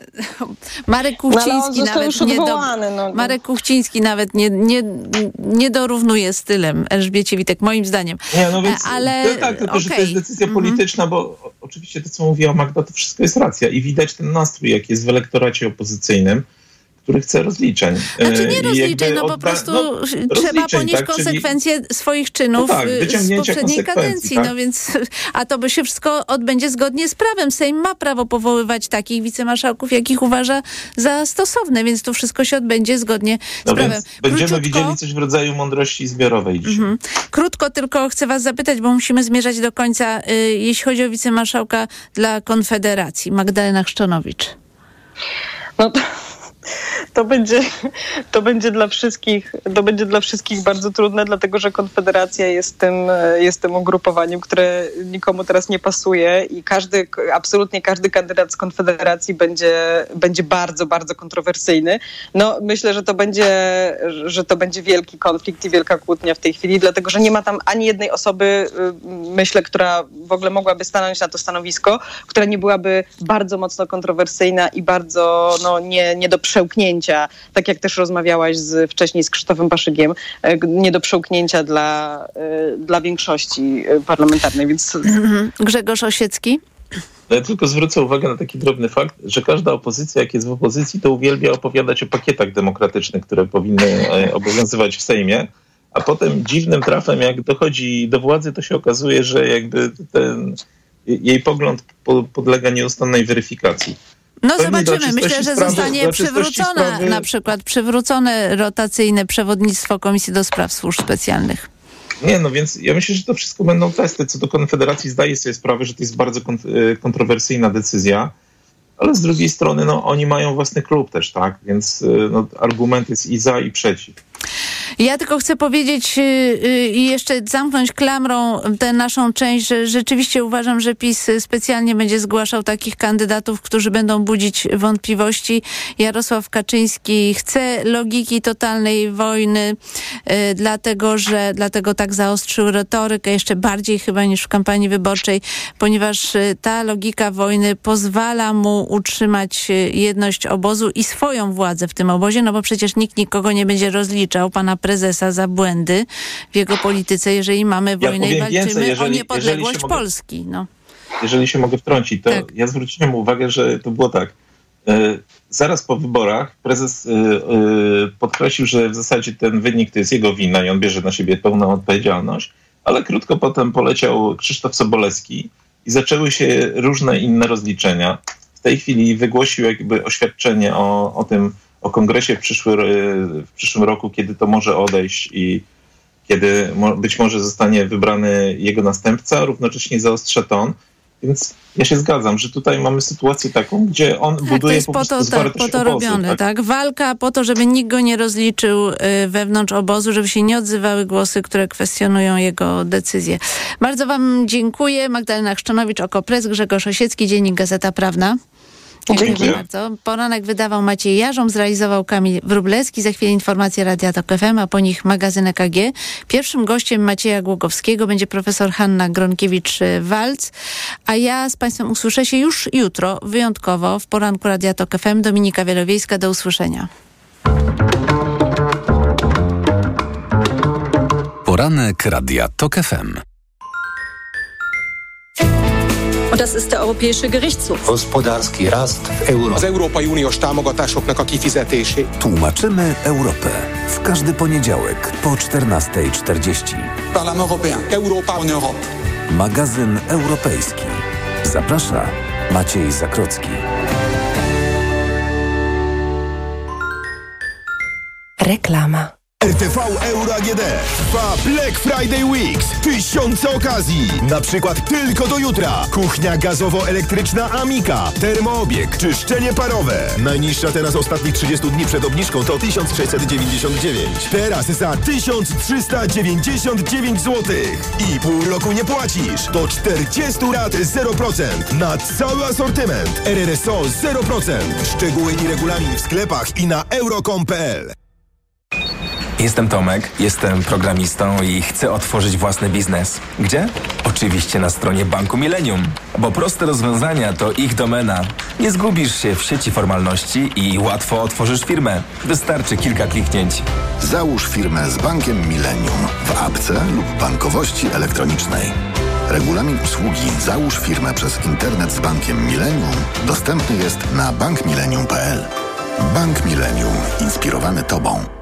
Marek Kuchciński no, nawet nie do... no. Marek Kuchciński nawet nie, nie, nie dorównuje stylem Elżbiecie Witek, moim zdaniem.
Nie, no więc, Ale... No tak, tylko okay. że to jest decyzja polityczna polityczna, bo oczywiście to, co mówiła Magda, to wszystko jest racja i widać ten nastrój, jaki jest w elektoracie opozycyjnym który chce rozliczeń.
Znaczy nie rozliczeń, no po prostu no, trzeba ponieść tak, konsekwencje czyli... swoich czynów no tak, z poprzedniej kadencji. Tak? No więc, a to by się wszystko odbędzie zgodnie z prawem. Sejm ma prawo powoływać takich wicemarszałków, jakich uważa za stosowne, więc to wszystko się odbędzie zgodnie z no prawem.
będziemy Króciutko... widzieli coś w rodzaju mądrości zbiorowej dzisiaj. Mhm.
Krótko tylko chcę was zapytać, bo musimy zmierzać do końca, y, jeśli chodzi o wicemarszałka dla Konfederacji. Magdalena Chrzczonowicz.
No to to będzie, to będzie dla wszystkich, to będzie dla wszystkich bardzo trudne, dlatego że Konfederacja jest tym, jest tym ugrupowaniem, które nikomu teraz nie pasuje i każdy, absolutnie każdy kandydat z Konfederacji będzie, będzie bardzo, bardzo kontrowersyjny. No, myślę, że to będzie, że to będzie wielki konflikt i wielka kłótnia w tej chwili, dlatego że nie ma tam ani jednej osoby, y, myślę, która w ogóle mogłaby stanąć na to stanowisko, która nie byłaby bardzo mocno kontrowersyjna i bardzo no, nie, nie do przełknięcia, tak jak też rozmawiałaś z, wcześniej z Krzysztofem Paszygiem, e, nie do przełknięcia dla, e, dla większości e, parlamentarnej. Więc... Mhm.
Grzegorz Osiecki?
No ja tylko zwrócę uwagę na taki drobny fakt, że każda opozycja, jak jest w opozycji, to uwielbia opowiadać o pakietach demokratycznych, które powinny obowiązywać w Sejmie, a potem dziwnym trafem, jak dochodzi do władzy, to się okazuje, że jakby ten jej pogląd podlega nieustannej weryfikacji.
No zobaczymy. Myślę, że zostanie przywrócone sprawy... na przykład przywrócone rotacyjne przewodnictwo Komisji do Spraw Służb Specjalnych.
Nie, no więc ja myślę, że to wszystko będą testy. Co do Konfederacji zdaję sobie sprawę, że to jest bardzo e, kontrowersyjna decyzja, ale z drugiej strony no, oni mają własny klub też, tak? Więc e, no, argument jest i za, i przeciw.
Ja tylko chcę powiedzieć y, y, i jeszcze zamknąć klamrą tę naszą część, że rzeczywiście uważam, że PiS specjalnie będzie zgłaszał takich kandydatów, którzy będą budzić wątpliwości. Jarosław Kaczyński chce logiki totalnej wojny, y, dlatego że dlatego tak zaostrzył retorykę jeszcze bardziej chyba niż w kampanii wyborczej, ponieważ ta logika wojny pozwala mu utrzymać jedność obozu i swoją władzę w tym obozie, no bo przecież nikt nikogo nie będzie rozliczał pana prezesa za błędy w jego polityce, jeżeli mamy wojnę ja i walczymy więcej, jeżeli, o niepodległość mogę, Polski. No.
Jeżeli się mogę wtrącić, to tak. ja zwróciłem uwagę, że to było tak. E, zaraz po wyborach prezes e, e, podkreślił, że w zasadzie ten wynik to jest jego wina i on bierze na siebie pełną odpowiedzialność, ale krótko potem poleciał Krzysztof Sobolewski i zaczęły się różne inne rozliczenia. W tej chwili wygłosił jakby oświadczenie o, o tym, o kongresie w, przyszły, w przyszłym roku, kiedy to może odejść i kiedy być może zostanie wybrany jego następca, równocześnie zaostrza ton. Więc ja się zgadzam, że tutaj mamy sytuację taką, gdzie on tak, buduje to
jest po, to, tak, po to obozu, robione, tak? tak? Walka po to, żeby nikt go nie rozliczył y, wewnątrz obozu, żeby się nie odzywały głosy, które kwestionują jego decyzje. Bardzo wam dziękuję. Magdalena Chrzczonowicz, Okopres, Grzegorz Osiecki, Dziennik Gazeta Prawna. Dziękuję bardzo. Poranek wydawał Maciej Jarzą, zrealizował Kamil Wróblewski. Za chwilę informacje Radia Tok FM, a po nich magazyn EKG. Pierwszym gościem Macieja Głogowskiego będzie profesor Hanna Gronkiewicz-Walc, a ja z Państwem usłyszę się już jutro, wyjątkowo w poranku Radia Tok FM. Dominika Wielowiejska, do usłyszenia.
Poranek Radia Tok FM.
Und das ist der Europäische Gerichtshof.
Gospodarski rast w euro.
Az Európai Uniós támogatásoknak a kifizetését.
Tłumaczymy Europę. W każdy poniedziałek po 14.40.
Parlament européen. Europa en Europe.
Magazyn europejski. Zaprasza Maciej Zakrocki.
Reklama.
RTV Euro AGD trwa Black Friday Weeks. Tysiące okazji. Na przykład tylko do jutra. Kuchnia gazowo-elektryczna Amika, termoobieg, czyszczenie parowe. Najniższa teraz ostatnich 30 dni przed obniżką to 1699. Teraz za 1399 zł. I pół roku nie płacisz. Do 40 rat 0%. Na cały asortyment. RRSO 0%. Szczegóły i regulamin w sklepach i na euro.com.pl
Jestem Tomek, jestem programistą i chcę otworzyć własny biznes. Gdzie? Oczywiście na stronie Banku Millennium, bo proste rozwiązania to ich domena. Nie zgubisz się w sieci formalności i łatwo otworzysz firmę. Wystarczy kilka kliknięć.
Załóż firmę z Bankiem Millennium w apce lub bankowości elektronicznej. Regulamin usługi Załóż firmę przez internet z Bankiem Millennium dostępny jest na bankmillennium.pl. Bank Millennium. Inspirowany Tobą.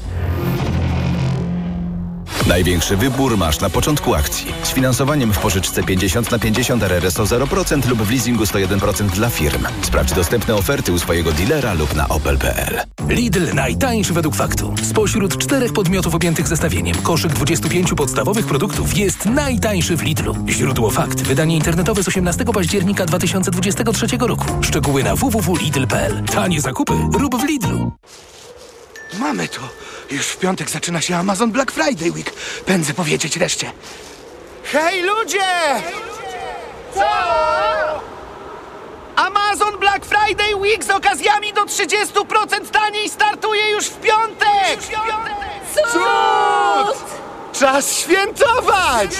Największy wybór masz na początku akcji. Z finansowaniem w pożyczce 50 na 50 RRSO 0% lub w leasingu 101% dla firm. Sprawdź dostępne oferty u swojego dealera lub na opel.pl.
Lidl najtańszy według faktu. Spośród czterech podmiotów objętych zestawieniem koszyk 25 podstawowych produktów jest najtańszy w Lidlu. Źródło fakt. Wydanie internetowe z 18 października 2023 roku. Szczegóły na www.lidl.pl. Tanie zakupy rób w Lidlu.
Mamy to. Już w piątek zaczyna się Amazon Black Friday Week. Pędzę powiedzieć reszcie. Hej ludzie! Co? Amazon Black Friday Week z okazjami do 30% taniej startuje już w piątek! Cud! Czas świętować!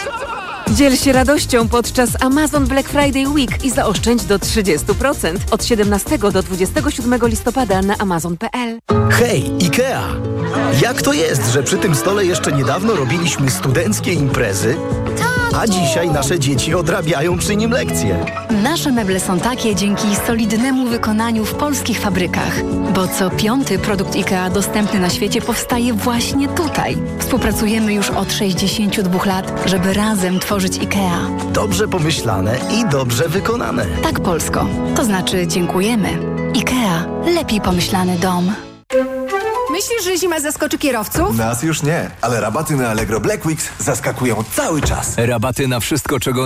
Dziel się radością podczas Amazon Black Friday Week i zaoszczędź do 30% od 17 do 27 listopada na amazon.pl.
Hej, IKEA! Jak to jest, że przy tym stole jeszcze niedawno robiliśmy studenckie imprezy, a dzisiaj nasze dzieci odrabiają przy nim lekcje?
Nasze meble są takie dzięki solidnemu wykonaniu w polskich fabrykach, bo co piąty produkt IKEA dostępny na świecie powstaje właśnie tutaj. Współpracujemy już od 62 lat, żeby razem tworzyć IKEA.
Dobrze pomyślane i dobrze wykonane.
Tak, Polsko. To znaczy dziękujemy. IKEA. Lepiej pomyślany dom.
Myślisz, że zima zaskoczy kierowców?
Nas już nie, ale rabaty na Allegro Black Weeks zaskakują cały czas.
Rabaty na wszystko, czego